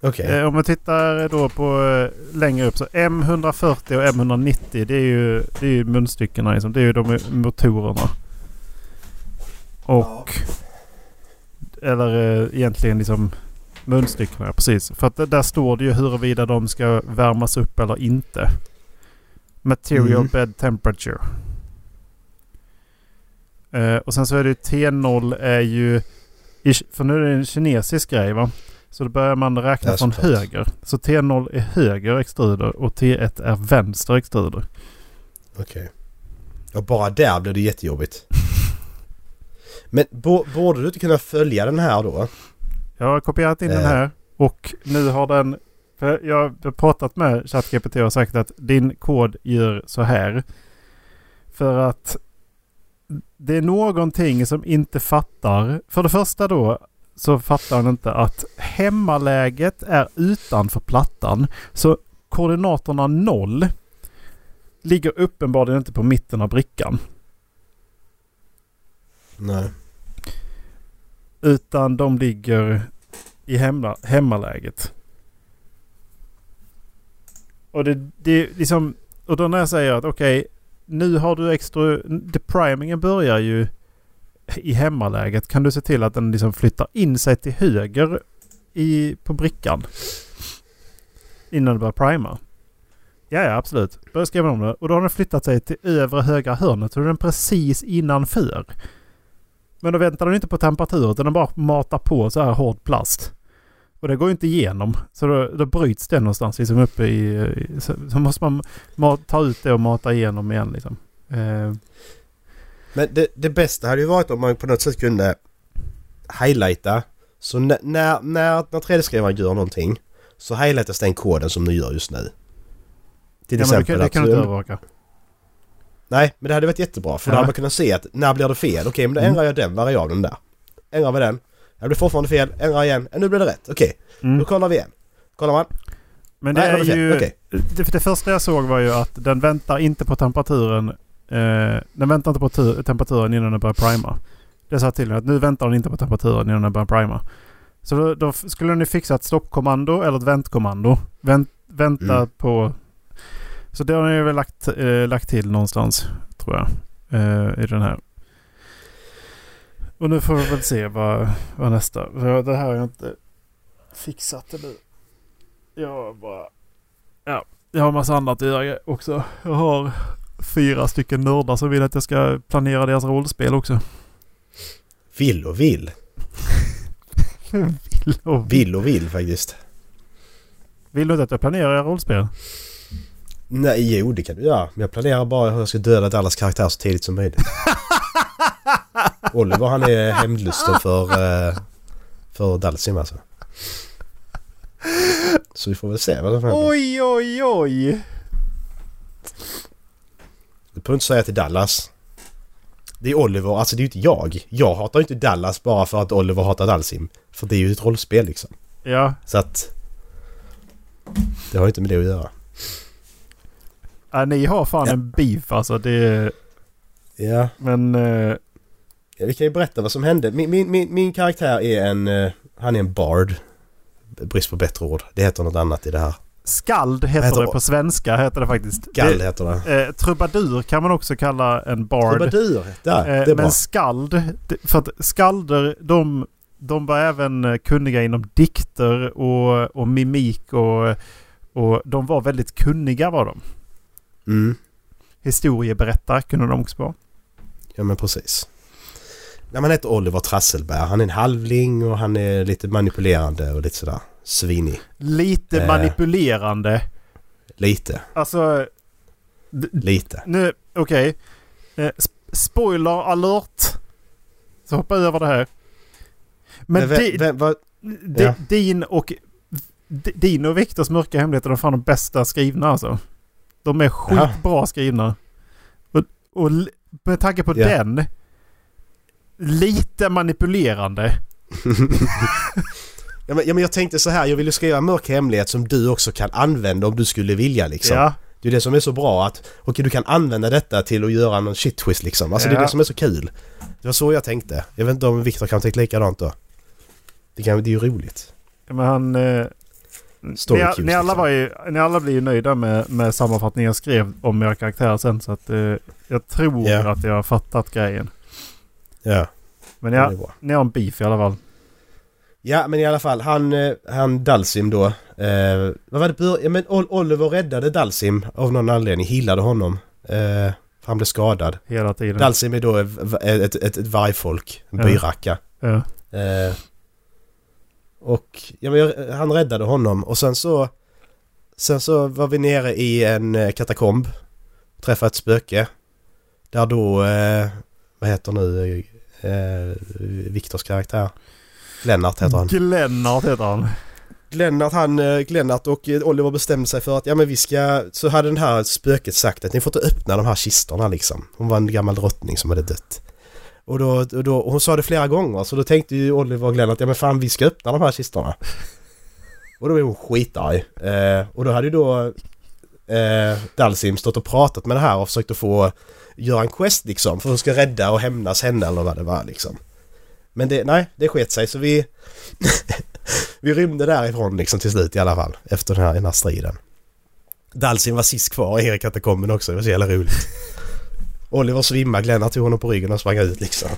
B: Okej.
A: Eh, om man tittar då på eh, längre upp så M140 och M190 det är ju, det är ju munstyckena liksom. Det är ju de motorerna. Och... Eller eh, egentligen liksom munstyckena, ja, precis. För att där står det ju huruvida de ska värmas upp eller inte. Material
B: Mm.
A: bed temperature. Eh, och sen så är det ju T0 är ju... För nu är det en kinesisk grej va? Så då börjar man räkna från
B: såklart.
A: höger. Så T0 är höger extruder och T1 är vänster extruder.
B: Okej. Och bara där blev det jättejobbigt. [LAUGHS] Men bo, borde du inte kunna följa den här då?
A: Jag har kopierat in den
B: Eh.
A: här och nu har den... För jag har pratat med ChatGPT och sagt att din kod gör så här. För att det är någonting som inte fattar. För det första då så fattar han inte att hemmaläget är utanför plattan. Så koordinaterna 0 ligger uppenbarligen inte på mitten av brickan.
B: Nej.
A: Utan de ligger i hemma, hemmaläget. Och det, det liksom... Och då när jag säger att okej, nu har du extra... Deprimingen börjar ju i hemmaläget. Kan du se till att den liksom flyttar in sig till höger i, på brickan? Innan du börjar prima. Ja, ja absolut. Börjar skriva om det. Och då har den flyttat sig till övre högra hörnet. Så är den precis innanför. Men då väntar den inte på temperatur utan den bara matar på så här hård plast. Och det går ju inte igenom. Så då, då bryts den någonstans liksom uppe i... i så, så måste man ma- ta ut det och mata igenom igen liksom. Eh,
B: Men det, det bästa hade ju varit om man på något sätt kunde highlighta. Så när, när, när, när 3D-skrivaren gör någonting så highlightas den koden som du gör just nu. Till
A: ja, men det,
B: exempel
A: kan- det
B: att...
A: kan du inte övervaka.
B: Nej, men det hade varit jättebra för då
A: Ja.
B: hade man kunnat se att när blir det fel? Okej, men då
A: Mm.
B: ändrar jag den variabeln där. Ändrar vi den. Det blir fortfarande fel. Ändrar igen. Nu blir det rätt. Okej,
A: Mm.
B: då kollar vi igen. Kollar man?
A: Men det
B: Nej,
A: är ju...
B: Okej.
A: Det, det första jag såg var ju att den väntar inte på temperaturen. Eh, den väntar inte på tu- temperaturen innan den börjar prima. Det sa till att nu väntar den inte på temperaturen innan den börjar prima. Så då, då skulle den ju fixa ett stoppkommando eller ett väntkommando. Vänt, vänta
B: Mm.
A: på... Så det har den ju väl lagt, eh, lagt till någonstans tror jag. Eh, I den här. Och nu får vi väl se vad, vad nästa... Det här har jag inte fixat det nu. Jag har bara... Ja, jag har massa annat att göra också. Jag har fyra stycken nördar som vill att jag ska planera deras rollspel också.
B: Vill och vill. [LAUGHS]
A: Vill och
B: Vill och vill faktiskt.
A: Vill du inte att jag planerar era rollspel?
B: Nej, jo det kan du göra. Men jag planerar bara hur jag ska döda Dallas karaktär så tidigt som möjligt. [LAUGHS] Oliver han är hämndlusten för, eh, för Dalsim alltså. Så vi får väl se vad som händer.
A: Oj, oj, oj!
B: Du behöver inte säga till Dallas. Det är Oliver, alltså det är ju inte jag. Jag hatar ju inte Dallas bara för att Oliver hatar Dalsim. För det är ju ett rollspel liksom.
A: Ja,
B: Så att... Det har ju inte med det att göra.
A: äh, ni har fan
B: Ja.
A: en beef alltså. Det,
B: Ja,
A: men... Eh,
B: Ja, vi kan ju berätta vad som hände. Min, min, min, min karaktär är en... eh, han är en bard. Brist på bättre ord. Det heter något annat i det här.
A: skald heter
B: Heter-
A: det på svenska. Heter det faktiskt. Det,
B: heter det.
A: eh, trubadur kan man också kalla en bard.
B: Trubadur. Där,
A: Eh,
B: det är
A: men
B: bra.
A: skald, för att skalder de, de var även eh, kunniga inom dikter och, och mimik och, och de var väldigt kunniga var de.
B: Mm.
A: Historieberättare kunde de också vara.
B: Ja men precis. När man heter Oliver Trasselberg. Han är en halvling och han är lite manipulerande och lite sådär svinig.
A: Lite
B: Eh.
A: manipulerande.
B: Lite.
A: Alltså,
B: Lite.
A: nu, okej. Eh, sp- spoiler alert. Så hoppa över det här. Men
B: Men vem, vem, vad,
A: di-
B: ja.
A: din och di- din och Viktors mörka hemligheter, är fan de bästa skrivna alltså. De är skitbra skrivna. Och, och med tanke på
B: Ja.
A: den, lite manipulerande. [LAUGHS]
B: ja, men, ja men jag tänkte så här. Jag ville skriva en mörk hemlighet som du också kan använda om du skulle vilja liksom.
A: Ja,
B: Det är det som är så bra att okej du kan använda detta till att göra någon shit twist liksom. Alltså det är
A: Ja.
B: det som är så kul. Det var så jag tänkte. Jag vet inte om Viktor kan tänka likadant då. Det, kan, det är ju roligt.
A: men han... Eh,
B: Story
A: ni,
B: cues,
A: ni, alla
B: liksom.
A: var ju, ni alla blir ju nöjda med, med sammanfattningen jag skrev om era karaktärer sen. Så att eh, jag tror
B: Ja.
A: att jag har fattat grejen.
B: Ja,
A: Men
B: ja.
A: ni har en beef i alla fall.
B: Ja men i alla fall han, eh, han Dalsim då. Eh, vad var det? Ja, men Ol- Oliver räddade Dalsim av någon anledning. Healade honom. Eh, han blev skadad.
A: Hela tiden.
B: Dalsim är då ett, ett, ett, vargfolk. En
A: Ja.
B: byracka.
A: Ja.
B: Eh, och ja, men han räddade honom och sen så... Sen så var vi nere i en eh, katakomb. Träffade ett spöke. Där då... Eh, vad heter nu eh, Viktors karaktär? Lennart heter han.
A: Glennart heter han.
B: Lennart, han, eh, Lennart och eh, Oliver bestämde sig för att ja men vi ska... Så hade den här spöket sagt att ni får inte öppna de här kistorna liksom. Hon var en gammal drottning som hade dött. Och, då, och, då, och hon sa det flera gånger så då tänkte ju Oliver och Glenn att ja men fan vi ska öppna de här kistorna. Och då är hon skitarg. Eh, och då hade ju då eh, Dalsim stått och pratat med det här och försökt att få göra en quest liksom. För hon ska rädda och hämnas henne eller vad det var liksom. Men det, nej, det sket sig så vi... [LAUGHS] vi rymde därifrån liksom till slut i alla fall. Efter den här, den här striden. Dalsim var sist kvar i katakomben också. Det var så jävla roligt. Oliver svimmade, Glenn tog honom på ryggen och sprang ut liksom.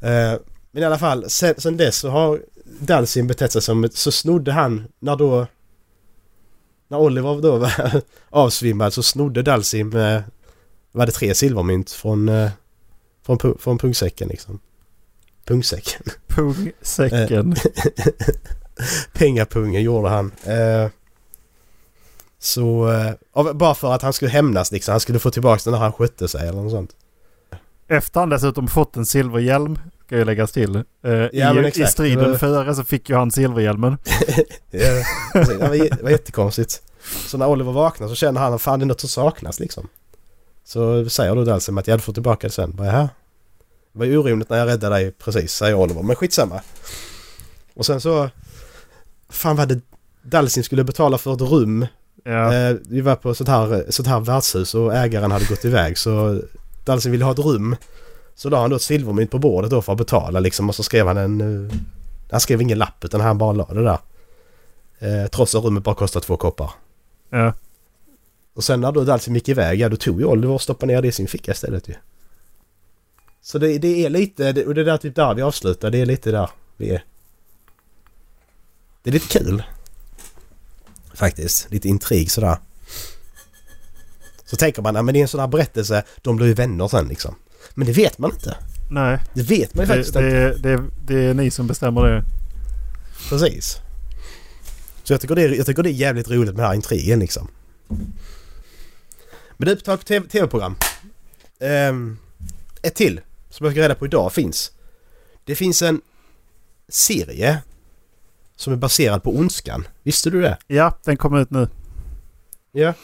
B: Eh, men i alla fall, sen, sen dess så har Dalsim betett sig som ett, så snodde han när då... När Oliver då var [LAUGHS] avsvimmad så snodde Dalsim, eh, var det tre silvermynt från, eh, från, pu- från pungsäcken liksom. Pungsäcken. [LAUGHS]
A: Pungsäcken. [LAUGHS]
B: Pengapungen gjorde han. Eh, så, bara för att han skulle hämnas liksom. Han skulle få tillbaka den när han skötte sig eller något sånt.
A: Efter han dessutom fått en silverhjälm, ska ju läggas till.
B: Ja,
A: i, I striden före så fick ju han silverhjälmen.
B: Ja, det var jättekonstigt. Så när Oliver vaknar så känner han att fan det är något som saknas liksom. Så säger då Dalsim att jag fått tillbaka det sen. Bara, Jaha. Det var ju orimligt när jag räddade dig precis, säger Oliver. Men skitsamma. Och sen så... Fan vad det... Dalsim skulle betala för ett rum.
A: Ja.
B: Eh, vi var på sånt här, sånt här värdshus och ägaren hade gått iväg så Dalsim ville ha ett rum. Så la han då ett silvermynt på bordet då för att betala liksom och så skrev han en... eh, han skrev ingen lapp utan han bara la det där. Eh, trots att rummet bara kostar två koppar.
A: Ja.
B: Och sen när då Dalsim gick iväg, ja då tog ju Oliver och stoppade ner det i sin ficka istället ju. Så det, det är lite, det- och det är där typ där vi avslutar, det är lite där vi är. Det är lite kul. Faktiskt, lite intrig sådär. Så tänker man, ja men det är en sån här berättelse, de blir ju vänner sen liksom. Men det vet man inte.
A: Nej,
B: Det vet man ju
A: det,
B: faktiskt inte.
A: det, det, det är ni som bestämmer det.
B: Precis. Så jag tycker, det är, jag tycker det är jävligt roligt med den här intrigen liksom. Men du, på tal TV tv-program. Ehm, ett till som jag fick reda på idag finns. Det finns en serie som är baserad på Ondskan. Visste du det?
A: Ja, den kommer ut nu.
B: Ja.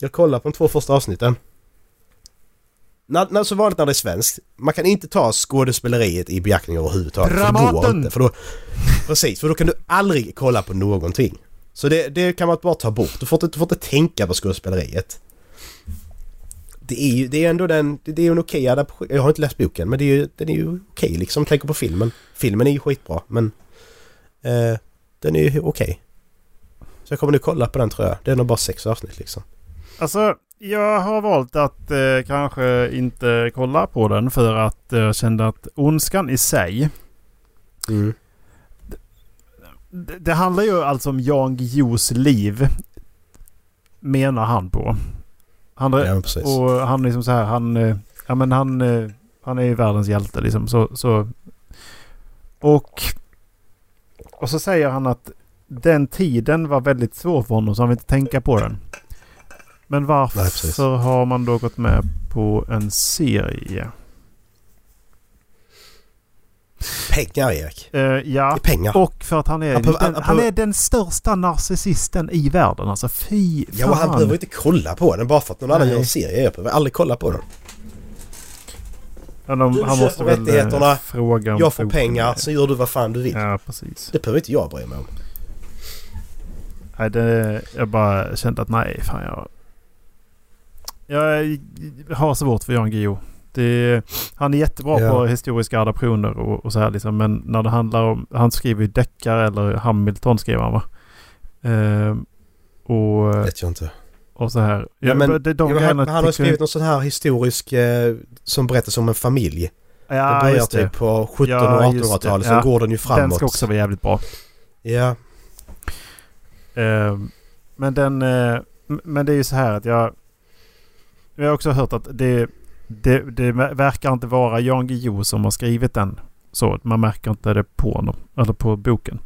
B: Jag kollar på de två första avsnitten. När, när, så vanligt när det är svenskt. Man kan inte ta skådespeleriet i beaktning överhuvudtaget. för Det går
A: Dramaten!
B: inte. För då, precis, för då kan du aldrig kolla på någonting. Så det, det kan man bara ta bort. Du får inte, du får inte tänka på skådespeleriet. Det är ju det är ändå den... Det är ju en okej adaption. Jag har inte läst boken men det är ju, den är ju okej liksom. Tänker på filmen. Filmen är ju skitbra men... Eh, den är ju okej. Så jag kommer nu kolla på den tror jag. Det är nog bara sex avsnitt liksom.
A: Alltså, jag har valt att eh, kanske inte kolla på den för att eh, jag kände att ondskan i sig.
B: Mm.
A: Det, det handlar ju alltså om Jan Guillous liv. Menar han på. Han,
B: Ja
A: och han liksom så här, han... eh, Ja men han... eh, Han är ju världens hjälte liksom. Så, så, och... Och så säger han att den tiden var väldigt svår för honom så han vill inte tänka på den. Men varför
B: Nej,
A: har man då gått med på en serie?
B: Pengar Erik. Det
A: ja,
B: är pengar.
A: och för att han är,
B: Han behöver-
A: den,
B: han
A: han är den största narcissisten i världen. Alltså fy fan.
B: Ja och han behöver inte kolla på den bara för att någon annan
A: Nej.
B: gör en serie. Jag behöver aldrig kolla på den.
A: Ja, de,
B: Du
A: han måste väl eh,
B: rättigheterna,
A: fråga
B: Jag får pengar, så gör du vad fan du vill.
A: Ja, precis.
B: Det behöver inte jag bry mig om.
A: Nej, det, jag bara kände att nej, fan jag... Jag har svårt för Jan Guillou. Det, han är jättebra
B: Ja.
A: på historiska adaptioner och, och så här liksom. Men när det handlar om... Han skriver ju deckare eller Hamilton skriver han va? Ehm, och,
B: vet jag inte.
A: och så här.
B: Ja, men-
A: de, de
B: Ja, han, han har skrivit någon sån här historisk eh, som berättar om en familj.
A: Ja,
B: det börjar
A: just det.
B: typ på 1700
A: Ja,
B: och
A: just det.
B: 1800-talet.
A: Ja.
B: Sen går den ju framåt.
A: Den ska också vara jävligt bra.
B: Ja.
A: Ehm, men den... eh, men det är ju så här att jag... Jag har också hört att det, det, det verkar inte vara Jan Guillou som har skrivit den. Så man märker inte det på honom. Eller på boken.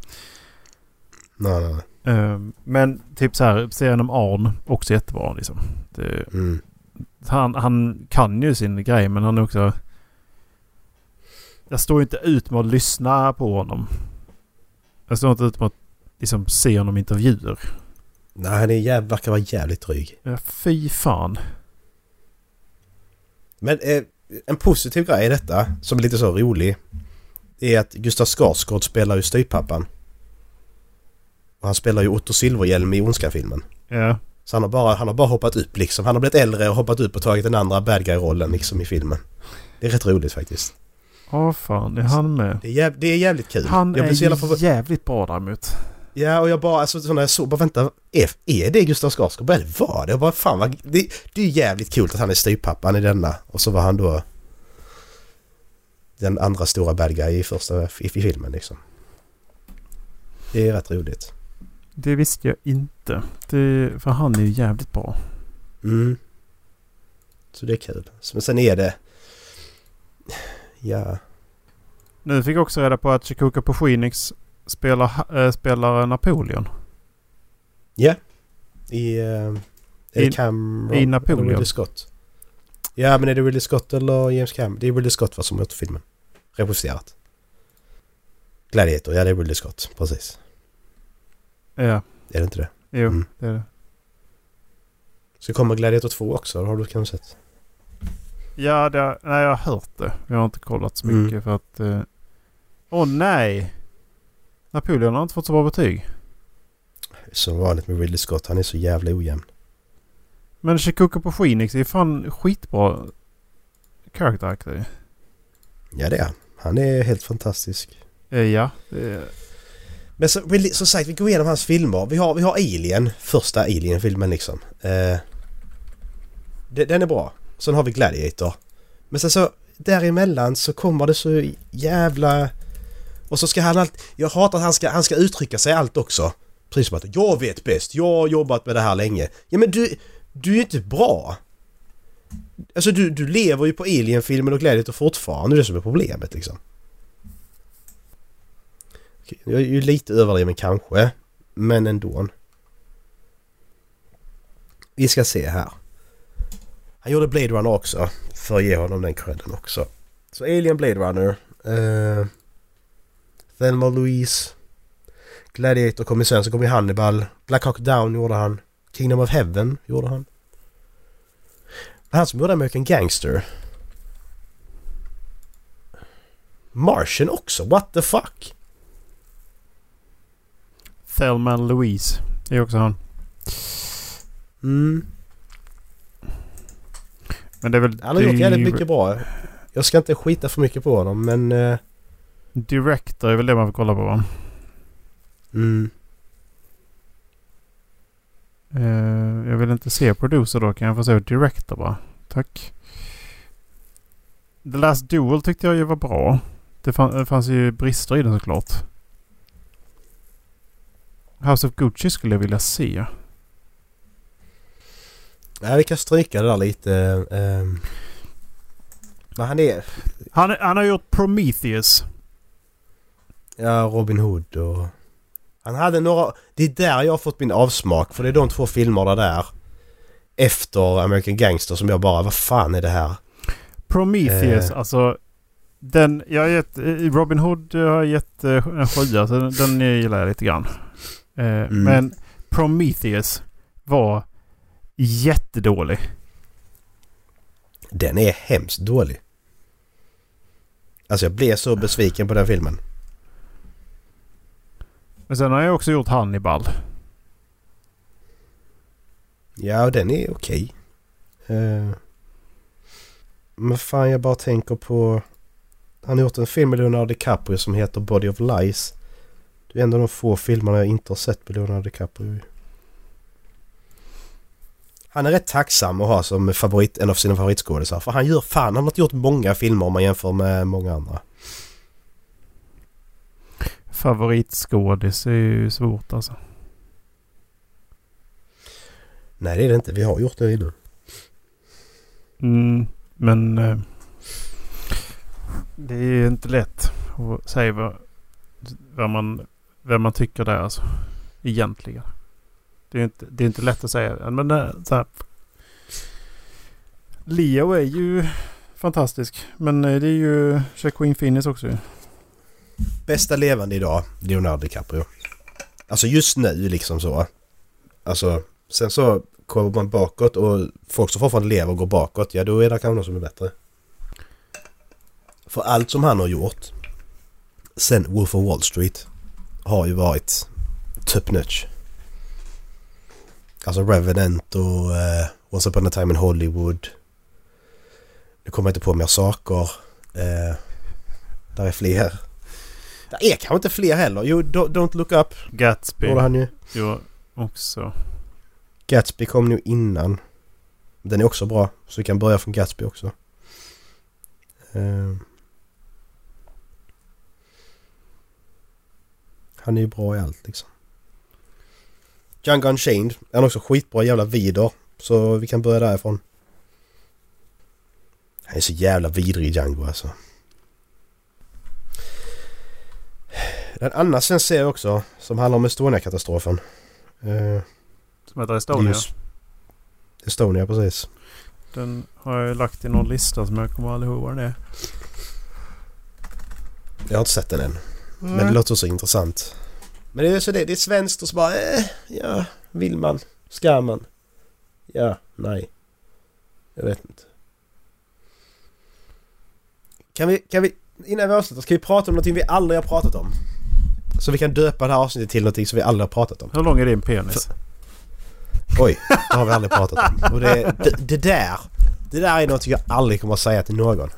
B: Nej, nej, nej.
A: Ehm, men typ så här, serien om Arn. Också jättebra liksom. Det,
B: Mm.
A: han, han kan ju sin grej men han är också... Jag står inte ut med att lyssna på honom. Jag står inte ut med att liksom, se honom i intervjuer.
B: Nej, han verkar vara jävligt dryg.
A: Ja, fy fan.
B: Men eh, en positiv grej i detta, som är lite så rolig, är att Gustav Skarsgård spelar ju styvpappan. Och han spelar ju Otto Silverhjelm i Ondska-filmen.
A: Ja.
B: Så han har, bara, han har bara hoppat upp liksom. Han har blivit äldre och hoppat upp och tagit den andra bad guy-rollen liksom i filmen. Det är rätt roligt faktiskt.
A: Åh fan, är han med?
B: Det är, jäv, det är jävligt kul.
A: Han är jävligt bra däremot.
B: Ja, och jag bara, alltså så när jag såg, bara vänta, är, är det Gustav Skarsgård? Bara, det var det? Jag bara, fan vad, det, det är jävligt kul att han är styvpappan i denna. Och så var han då den andra stora bad guy i första, i, i filmen liksom. Det är rätt roligt.
A: Det visste jag inte. Det, för han är ju jävligt bra.
B: Mm. Så det är kul. Men sen är det... Ja...
A: Nu fick jag också reda på att Chikuka på Phoenix spelar, äh, spelar Napoleon.
B: Ja. I... Uh,
A: I-
B: Cameron?
A: i Napoleon.
B: Ridley Scott? Ja, men är det Ridley Scott eller James Cameron? Det är Ridley Scott vad som gjort filmen. Regisserat. Gladiator, ja det är Ridley Scott. Precis.
A: Ja,
B: Är det inte det?
A: jo
B: Mm.
A: det är det.
B: Så kommer Gladiator 2 också, har du kanske sett?
A: Ja, det, nej, jag har hört det. Jag har inte kollat så
B: Mm.
A: mycket för att... eh, Åh nej! Napoleon har inte fått så bra betyg.
B: Som vanligt med Ridley Scott, han är så jävla ojämn.
A: Men Chikuka på Phoenix är fan skitbra character actor.
B: Ja det är han. Är helt fantastisk.
A: Eh, ja. det-
B: Men så, som sagt, vi går igenom hans filmer. Vi har, vi har Alien, första Alien-filmen liksom. Eh, den är bra. Sen har vi Gladiator. Men sen så däremellan så kommer det så jävla... Och så ska han allt... Jag hatar att han ska, han ska uttrycka sig allt också. Precis som att jag vet bäst, jag har jobbat med det här länge. Ja men du, du är ju inte bra. Alltså du, du lever ju på Alien-filmen och glädjet och fortfarande, det är det som är problemet liksom. Okej, Jag är ju lite överdriven kanske, men ändå. Vi ska se här. Han gjorde Blade Runner också, för att ge honom den credden också. Så Alien Blade Runner. Uh, Thelma Louise. Gladiator kom ju sen, så kom ju Hannibal. Black Hawk Down gjorde han. Kingdom of Heaven gjorde han. Han som gjorde American Gangster. Martian också, what the fuck?
A: Thelma Louise. Det är också han.
B: Mm.
A: Men det är väl...
B: Han har gjort jävligt mycket bra. Jag ska inte skita för mycket på honom men...
A: Director är väl det man får kolla på va?
B: mm.
A: Eh, jag vill inte se producer då. Kan jag få se director bara? Tack. The Last Duel tyckte jag ju var bra. Det, fann, det fanns ju brister i den såklart. House of Gucci skulle jag vilja se.
B: Ja, vi kan stryka det där lite. Men han är...
A: Han, han har gjort Prometheus.
B: Ja, Robin Hood och... Han hade några... Det är där jag har fått min avsmak för det är de två filmerna där. Efter American Gangster som jag bara, vad fan är det här?
A: Prometheus,
B: Eh.
A: alltså. Den, jag har gett, Robin Hood har jag gett eh, en sjua, så den, gillar jag lite grann. Eh, Men Prometheus var jättedålig.
B: Den är hemskt dålig. Alltså jag blev så besviken på den filmen.
A: Men sen har jag också gjort Hannibal.
B: Ja, och den är okej. Eh, men fan, jag bara tänker på... Han har gjort en film med Leonardo DiCaprio som heter Body of Lies. Det är en av de få filmerna jag inte har sett med Leonardo DiCaprio. Han är rätt tacksam att ha som favorit, en av sina favoritskådisar. För han gör fan, han har inte gjort många filmer om man jämför med många andra.
A: Favoritskådis är ju svårt alltså.
B: Nej, det är det inte. Vi har gjort det innan.
A: Mm, men eh, det är inte lätt att säga vad, vad man, vem man tycker det är alltså. Egentligen. Det är inte, det är inte lätt att säga. Men det, så här, Leo är ju fantastisk. Men eh, det är ju Jacqueline Phoenix också ju.
B: Bästa levande idag, Leonardo DiCaprio. Alltså just nu liksom så. Alltså, sen så kommer man bakåt och folk som fortfarande lever och går bakåt, ja då är det kanske någon som är bättre. För allt som han har gjort sen Wolf of Wall Street har ju varit top notch. Alltså Revenant och uh, Once upon a time in Hollywood. Nu kommer jag inte på mer saker. Uh, där är fler. Det är kanske inte fler heller. Jo, Don't Look Up.
A: Gatsby.
B: Gjorde han ju.
A: Jo, också.
B: Gatsby kom nu innan. Den är också bra. Så vi kan börja från Gatsby också. Uh, han är ju bra i allt liksom. Django Unchained är han också skitbra jävla vider. Så vi kan börja därifrån. Han är så jävla vidrig Django alltså. En annan svensk serie också som handlar om Estonia-katastrofen. Uh,
A: som heter Estonia?
B: Estonia, precis.
A: Den har jag lagt i någon lista som jag kommer aldrig ihåg vad det är.
B: Jag har inte sett den än. Mm. Men det låter så intressant. Men det är så det, det är svenskt och så bara eh, ja, vill man? Ska man? Ja, nej. Jag vet inte. Kan vi, kan vi, innan vi avslutar, ska vi prata om någonting vi aldrig har pratat om? Så vi kan döpa det här avsnittet till någonting som vi aldrig har pratat om.
A: Hur lång är din penis? För,
B: oj, det har vi aldrig pratat om. Och det, det, det där, det där är något jag aldrig kommer att säga till någon.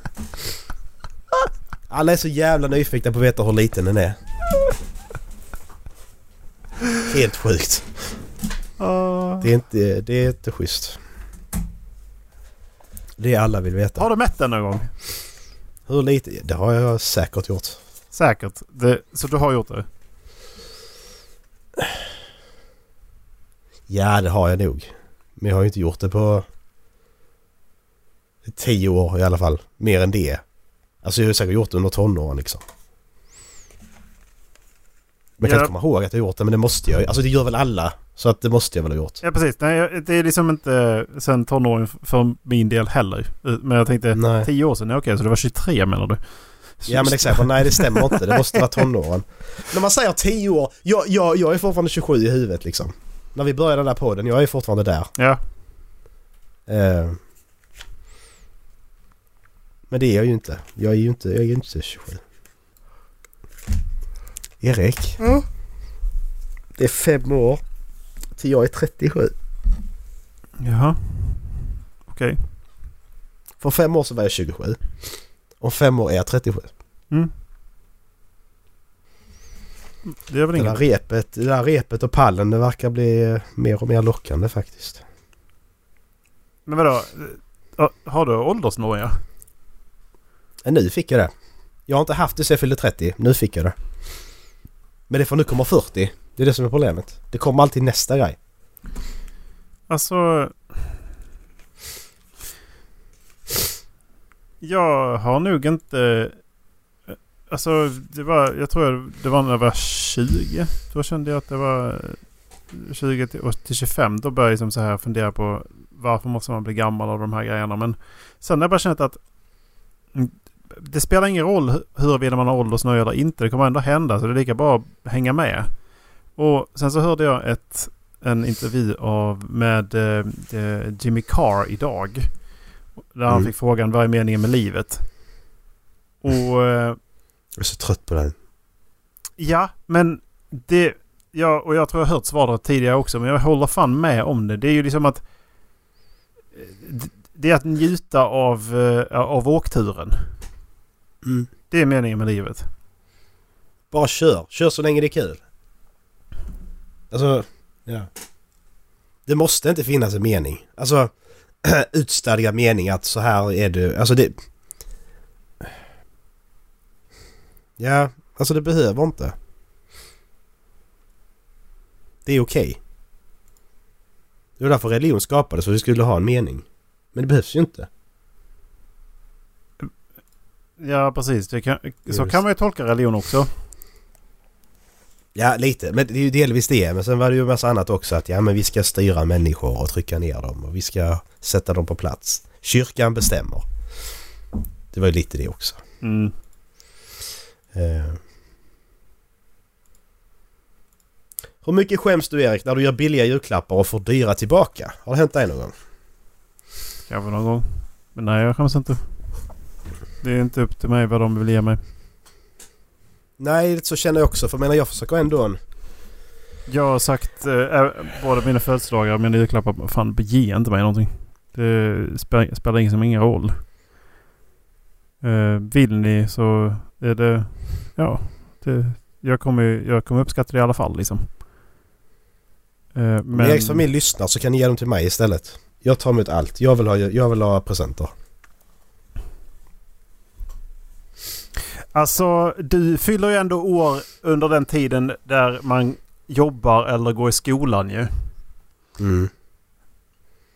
B: Alla är så jävla nyfikna på att veta hur liten den är. Helt sjukt. Uh. Det, är inte, det är inte schysst. Det är alla vill veta.
A: Har du mätt den någon gång?
B: Hur lite? Det har jag säkert gjort.
A: Säkert? Det, så du har gjort det?
B: Ja, det har jag nog. Men jag har ju inte gjort det på tio år i alla fall. Mer än det. Alltså jag har säkert gjort det under tonåren liksom. Men jag kan inte komma ihåg att jag gjort det men det måste jag Alltså det gör väl alla. Så att det måste jag väl ha gjort.
A: Ja precis. Nej, det är liksom inte sen tonåren för min del heller. Men jag tänkte Nej. tio år sedan, okej okay, så det var 23 menar du?
B: Ja men exakt, nej det stämmer inte. Det måste vara tonåren. När man säger tio år, jag, jag, jag är fortfarande 27 i huvudet liksom. När vi började den där podden, jag är fortfarande där.
A: Ja.
B: Uh, men det är jag ju inte. Jag är ju inte, jag är inte 27. Erik. Mm. Det är fem år till jag är 37.
A: Jaha. Okej. Okay.
B: För fem år så var jag 27. Om fem år är jag 37. Mm.
A: Det är väl inget.
B: Det där, repet, det där repet och pallen det verkar bli mer och mer lockande faktiskt.
A: Men vadå? Har du åldersnoja?
B: Nu fick jag det. Jag har inte haft det sen jag fyllde 30. Nu fick jag det. Men det får nu komma 40. Det är det som är problemet. Det kommer alltid nästa grej.
A: Alltså... Jag har nog inte... Eh, alltså det var, jag tror det var när jag var 20. Då kände jag att det var eh, 20 till, till 25. Då började jag liksom så här fundera på varför måste man bli gammal av de här grejerna. Men sen har jag bara känt att mm, det spelar ingen roll huruvida man har åldersnöje eller inte. Det kommer ändå hända så det är lika bra att hänga med. Och sen så hörde jag ett, en intervju av med eh, Jimmy Carr idag. Där han mm. fick frågan vad är meningen med livet? Och... Eh,
B: jag är så trött på den.
A: Ja, men det... Ja, och jag tror jag har hört svaret tidigare också. Men jag håller fan med om det. Det är ju liksom att... Eh, det är att njuta av, eh, av åkturen. Mm. Det är meningen med livet.
B: Bara kör. Kör så länge det är kul. Alltså, ja. Det måste inte finnas en mening. Alltså, [CLEARS THROAT] utstadgad mening att så här är du. Alltså det... Ja, alltså det behöver inte. Det är okej. Okay. Det var därför religion skapades, för vi skulle ha en mening. Men det behövs ju inte.
A: Ja, precis. Kan, så kan man ju tolka religion också.
B: Ja, lite. Men det är ju delvis det. Men sen var det ju en massa annat också. Att ja, men vi ska styra människor och trycka ner dem. Och vi ska sätta dem på plats. Kyrkan bestämmer. Det var ju lite det också. Mm. Uh. Hur mycket skäms du Erik när du gör billiga julklappar och får dyra tillbaka? Har det hänt dig någon gång?
A: Kanske någon gång. Men nej, jag skäms inte. Det är inte upp till mig vad de vill ge mig.
B: Nej, så känner jag också. För jag menar jag försöker ändå en...
A: Jag har sagt eh, både mina födelsedagar och mina julklappar. Fan, ge inte mig någonting. Det spelar, spelar liksom ingen roll. Eh, vill ni så är det... Ja. Det, jag, kommer, jag kommer uppskatta det i alla fall liksom. Eh,
B: Men... Om Eriks familj lyssnar så kan ni ge dem till mig istället. Jag tar emot allt. Jag vill ha, jag vill ha presenter.
A: Alltså, du fyller ju ändå år under den tiden där man jobbar eller går i skolan ju.
B: Mm.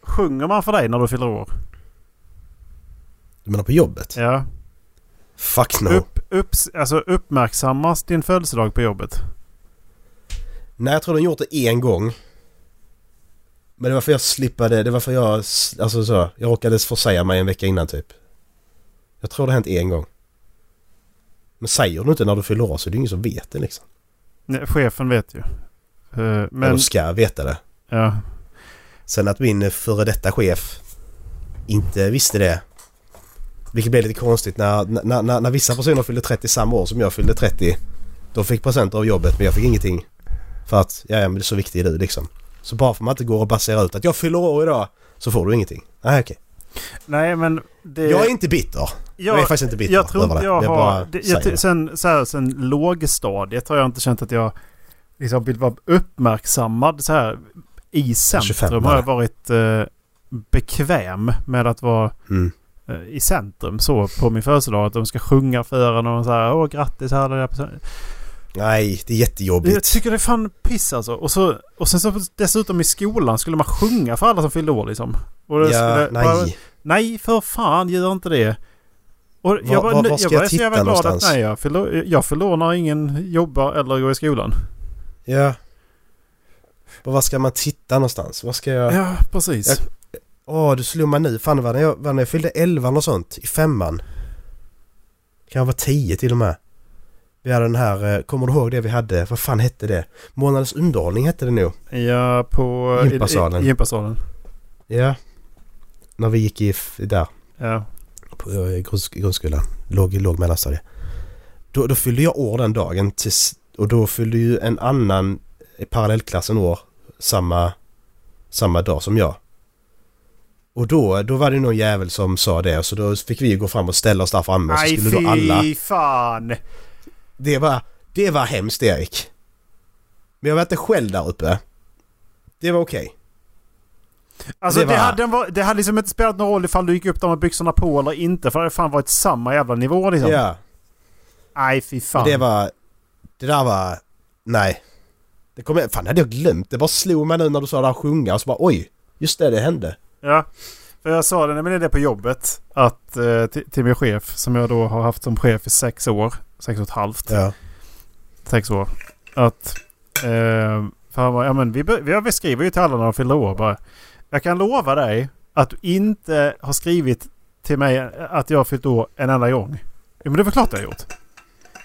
A: Sjunger man för dig när du fyller år?
B: Du menar på jobbet?
A: Ja.
B: Fuck no.
A: Upp, upp, alltså uppmärksammas din födelsedag på jobbet?
B: Nej, jag tror de gjort det en gång. Men det var för jag slippade, det var för jag, alltså så, jag råkade försäga mig en vecka innan typ. Jag tror det hänt en gång. Men säger du inte när du fyller år så är det ingen som vet det liksom.
A: Nej, chefen vet ju. Uh, men...
B: Eller ska veta det.
A: Ja.
B: Sen att min före detta chef inte visste det. Vilket blev lite konstigt när, när, när, när vissa personer fyllde 30 samma år som jag fyllde 30. De fick presenter av jobbet men jag fick ingenting. För att, ja men det är så viktig är du liksom. Så bara för att man inte går och baserar ut att jag fyller år idag så får du ingenting. Nej okej.
A: Nej men det...
B: Jag är inte bitter. Jag, jag är faktiskt inte bitter
A: Jag tror inte jag, jag har... Det, jag, sen, så här, sen lågstadiet har jag inte känt att jag liksom vill vara uppmärksammad så här i centrum. 25, har jag varit eh, bekväm med att vara
B: mm.
A: eh, i centrum så på min födelsedag. Att de ska sjunga för en och så här åh grattis här. Där.
B: Nej, det är jättejobbigt.
A: Jag tycker det är fan piss alltså. Och, så, och sen så dessutom i skolan skulle man sjunga för alla som fyllde år liksom.
B: Ja, skulle, nej. Bara,
A: nej, för fan gör inte det. Och
B: jag var, var, var ska jag, jag titta glad någonstans?
A: Att, nej, jag fyller, jag när ingen jobbar eller går i skolan.
B: Ja. Och var ska man titta någonstans? Vad ska jag...
A: Ja, precis.
B: Åh, du slår mig nu. Fan, det var när jag, var när jag fyllde 11 och sånt. I femman. Kan jag vara 10 till och med. Vi hade den här, eh, kommer du ihåg det vi hade? Vad fan hette det? Månadens underhållning hette det nog.
A: Ja, på...
B: Gympasalen.
A: Gympasalen.
B: Ja. När vi gick i, där.
A: Ja.
B: På eh, grundskolan. Låg, låg mellanstadie. Då, då fyllde jag år den dagen tills, och då fyllde ju en annan i parallellklassen år samma, samma dag som jag. Och då, då var det någon jävel som sa det så då fick vi gå fram och ställa oss där framme och så skulle då alla...
A: Fan!
B: Det var, det var hemskt Erik. Men jag var inte själv där uppe. Det var okej. Okay.
A: Alltså det, var... det, hade, det hade liksom inte spelat någon roll ifall du gick upp där med byxorna på eller inte. För det hade fan varit samma jävla nivå liksom.
B: Ja.
A: Nej fy fan.
B: Det var... Det där var... Nej. Det kom, fan hade jag glömt. Det bara slog mig nu när du sa det där sjunga och så bara oj. Just det, det hände.
A: Ja. För jag sa det när det på jobbet. Att eh, till, till min chef som jag då har haft som chef i sex år. Sex och ett halvt.
B: Ja.
A: Sex år. Att... Eh, för han var, ja men vi, vi, vi skriver ju till alla när de fyller år bara. Jag kan lova dig att du inte har skrivit till mig att jag har fyllt år en enda gång. Jo men det är väl klart jag har gjort.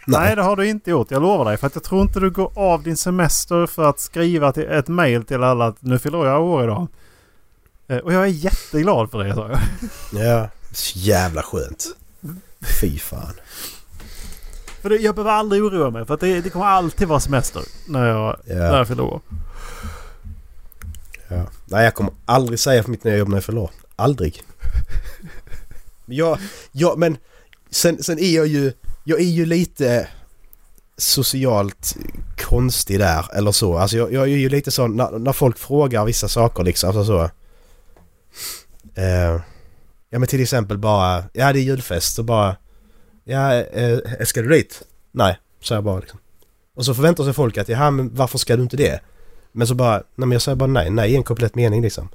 A: Nej. Nej. det har du inte gjort. Jag lovar dig. För att jag tror inte du går av din semester för att skriva till ett mail till alla att nu fyller jag år idag. Eh, och jag är jätteglad för det sa jag.
B: Ja, så jävla skönt. Fy fan.
A: För det, jag behöver aldrig oroa mig för att det, det kommer alltid vara semester när jag, ja. när jag fyller år.
B: Nej, jag kommer aldrig säga för mitt nya jobb när jag fyller år. Aldrig. ja, ja, men sen, sen är jag ju... Jag är ju lite socialt konstig där eller så. Alltså jag, jag är ju lite sån när, när folk frågar vissa saker liksom. Alltså så. Eh, ja men till exempel bara, ja det är julfest och bara, ja eh, ska du dit? Nej, säger jag bara liksom. Och så förväntar sig folk att, ja men varför ska du inte det? Men så bara, nej men jag säger bara nej, nej i en komplett mening liksom.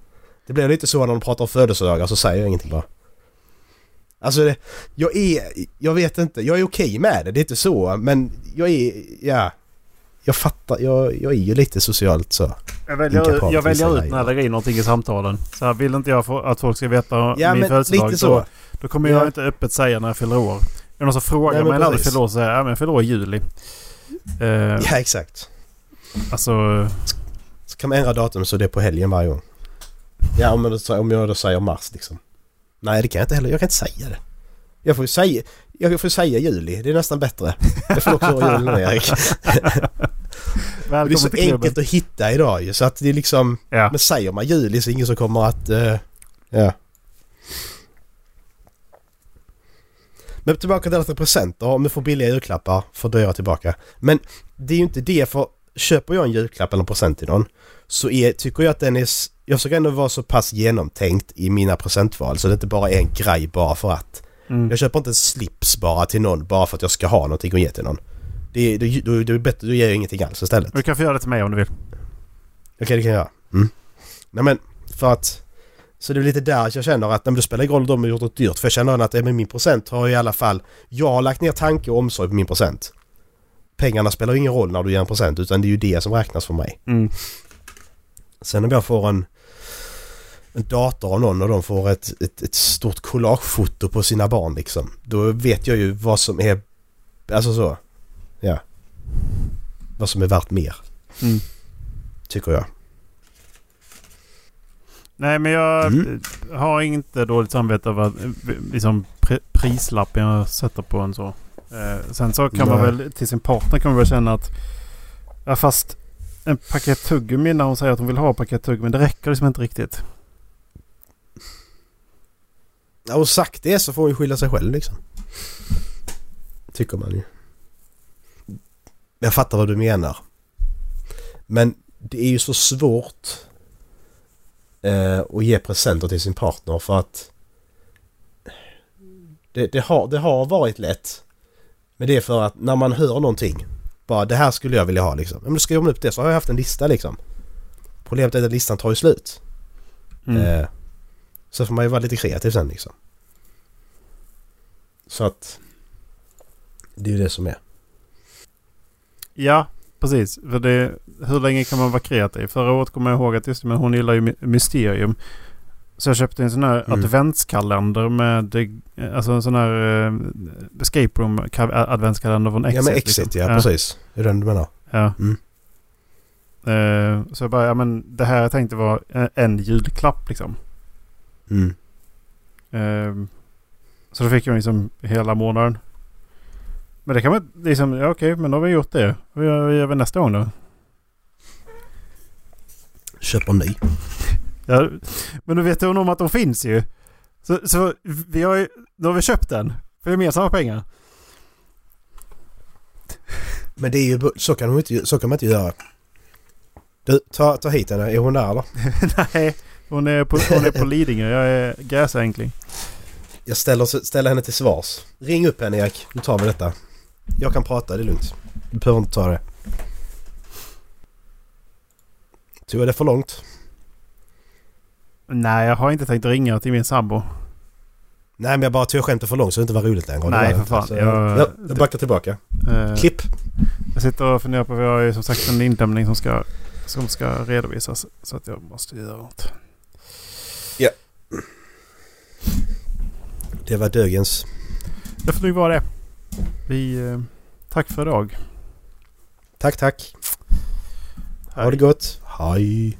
B: Det blir lite så när de pratar om födelsedagar så säger jag ingenting bara. Alltså det, jag är, jag vet inte, jag är okej med det, det är inte så men jag är, ja. Jag fattar, jag, jag är ju lite socialt så.
A: Jag väljer, jag väljer ut när jag lägger in någonting i samtalen. Så här, vill inte jag få, att folk ska veta
B: ja,
A: min födelsedag
B: då,
A: då kommer jag inte öppet säga när jag fyller år. Är det någon som frågar mig när du fyller år så säger jag att jag fyller år i juli.
B: Uh, ja exakt.
A: Alltså...
B: Kan man ändra datum så det är på helgen varje gång. Ja om jag, om jag då säger mars liksom. Nej det kan jag inte heller. Jag kan inte säga det. Jag får säga, jag får säga juli. Det är nästan bättre. Jag får också vara jul nu Erik. [LAUGHS] det är så enkelt att hitta idag ju. Så att det är liksom... Ja. Men säger man juli så är det ingen som kommer att... Uh, ja. Men tillbaka till detta presenter. Om du får billiga julklappar får du göra tillbaka. Men det är ju inte det för köper jag en julklapp eller en present till någon så är, tycker jag att den är... Jag försöker ändå vara så pass genomtänkt i mina presentval så det inte bara är en grej bara för att. Mm. Jag köper inte en slips bara till någon bara för att jag ska ha någonting att ge till någon. Det, det, det, det är bättre, du ger jag ingenting alls istället.
A: Du kan få göra det till mig om du vill.
B: Okej, okay, det kan jag göra. Mm. Nej men, för att... Så det är lite där jag känner att det spelar ingen roll om de har gjort något dyrt. För jag känner att med min present har jag i alla fall... Jag har lagt ner tanke och omsorg på min present. Pengarna spelar ingen roll när du ger en present utan det är ju det som räknas för mig. Mm. Sen om jag får en, en dator av någon och de får ett, ett, ett stort collagefoto på sina barn liksom. Då vet jag ju vad som är... Alltså så. Ja. Vad som är värt mer. Mm. Tycker jag.
A: Nej men jag mm. har inte dåligt samvete över liksom, prislappen jag sätter på en så. Eh, sen så kan Nej. man väl till sin partner kan man väl känna att ja, fast en paket tuggummi när hon säger att hon vill ha paket tuggummi. Det räcker liksom inte riktigt.
B: Ja och sagt det så får ju skylla sig själv liksom. Tycker man ju. Jag fattar vad du menar. Men det är ju så svårt eh, att ge presenter till sin partner för att det, det, har, det har varit lätt. Men det är för att när man hör någonting. Bara det här skulle jag vilja ha liksom. Men då skriver man upp det så har jag haft en lista liksom. Problemet är att listan tar ju slut. Mm. Eh, så får man ju vara lite kreativ sen liksom. Så att det är ju det som är.
A: Ja, precis. För det, hur länge kan man vara kreativ? Förra året kommer jag ihåg att just men hon gillar ju Mysterium. Så jag köpte en sån här mm. adventskalender med alltså en sån här uh, escape room adventskalender från Exit.
B: Ja men Exit liksom. ja, ja, precis. Är det den du menar?
A: Ja. Mm. Uh, så jag bara, ja men det här jag tänkte var en, en julklapp liksom. Mm. Uh, så då fick jag liksom hela månaden. Men det kan man liksom, ja okej men då har vi gjort det. Vad gör vi nästa gång då?
B: Köper ny.
A: Ja, men då vet hon om att de finns ju. Så, så vi har ju, då har vi köpt den. För gemensamma pengar.
B: Men det är ju, så kan, hon inte, så kan man inte göra. Du, ta, ta hit henne. Är hon där eller? [LAUGHS]
A: Nej, hon är på, hon är på [LAUGHS] Lidingö. Jag är gräsänkling.
B: Jag ställer, ställer henne till svars. Ring upp henne Erik. Nu tar vi detta. Jag kan prata, det är lugnt. Du behöver inte ta det. Tog jag det för långt?
A: Nej, jag har inte tänkt ringa till min sambo.
B: Nej, men jag bara tog skämtet för långt så det inte var roligt längre.
A: Nej, för fan.
B: jag, jag, jag backar tillbaka. Uh, Klipp!
A: Jag sitter och funderar på, vi har ju som sagt en inlämning som ska, som ska redovisas. Så att jag måste göra något.
B: Ja. Det var Dögens.
A: Det får nog vara det. Vi... Eh, tack för idag.
B: Tack, tack. Hej. Ha det gott. Hej.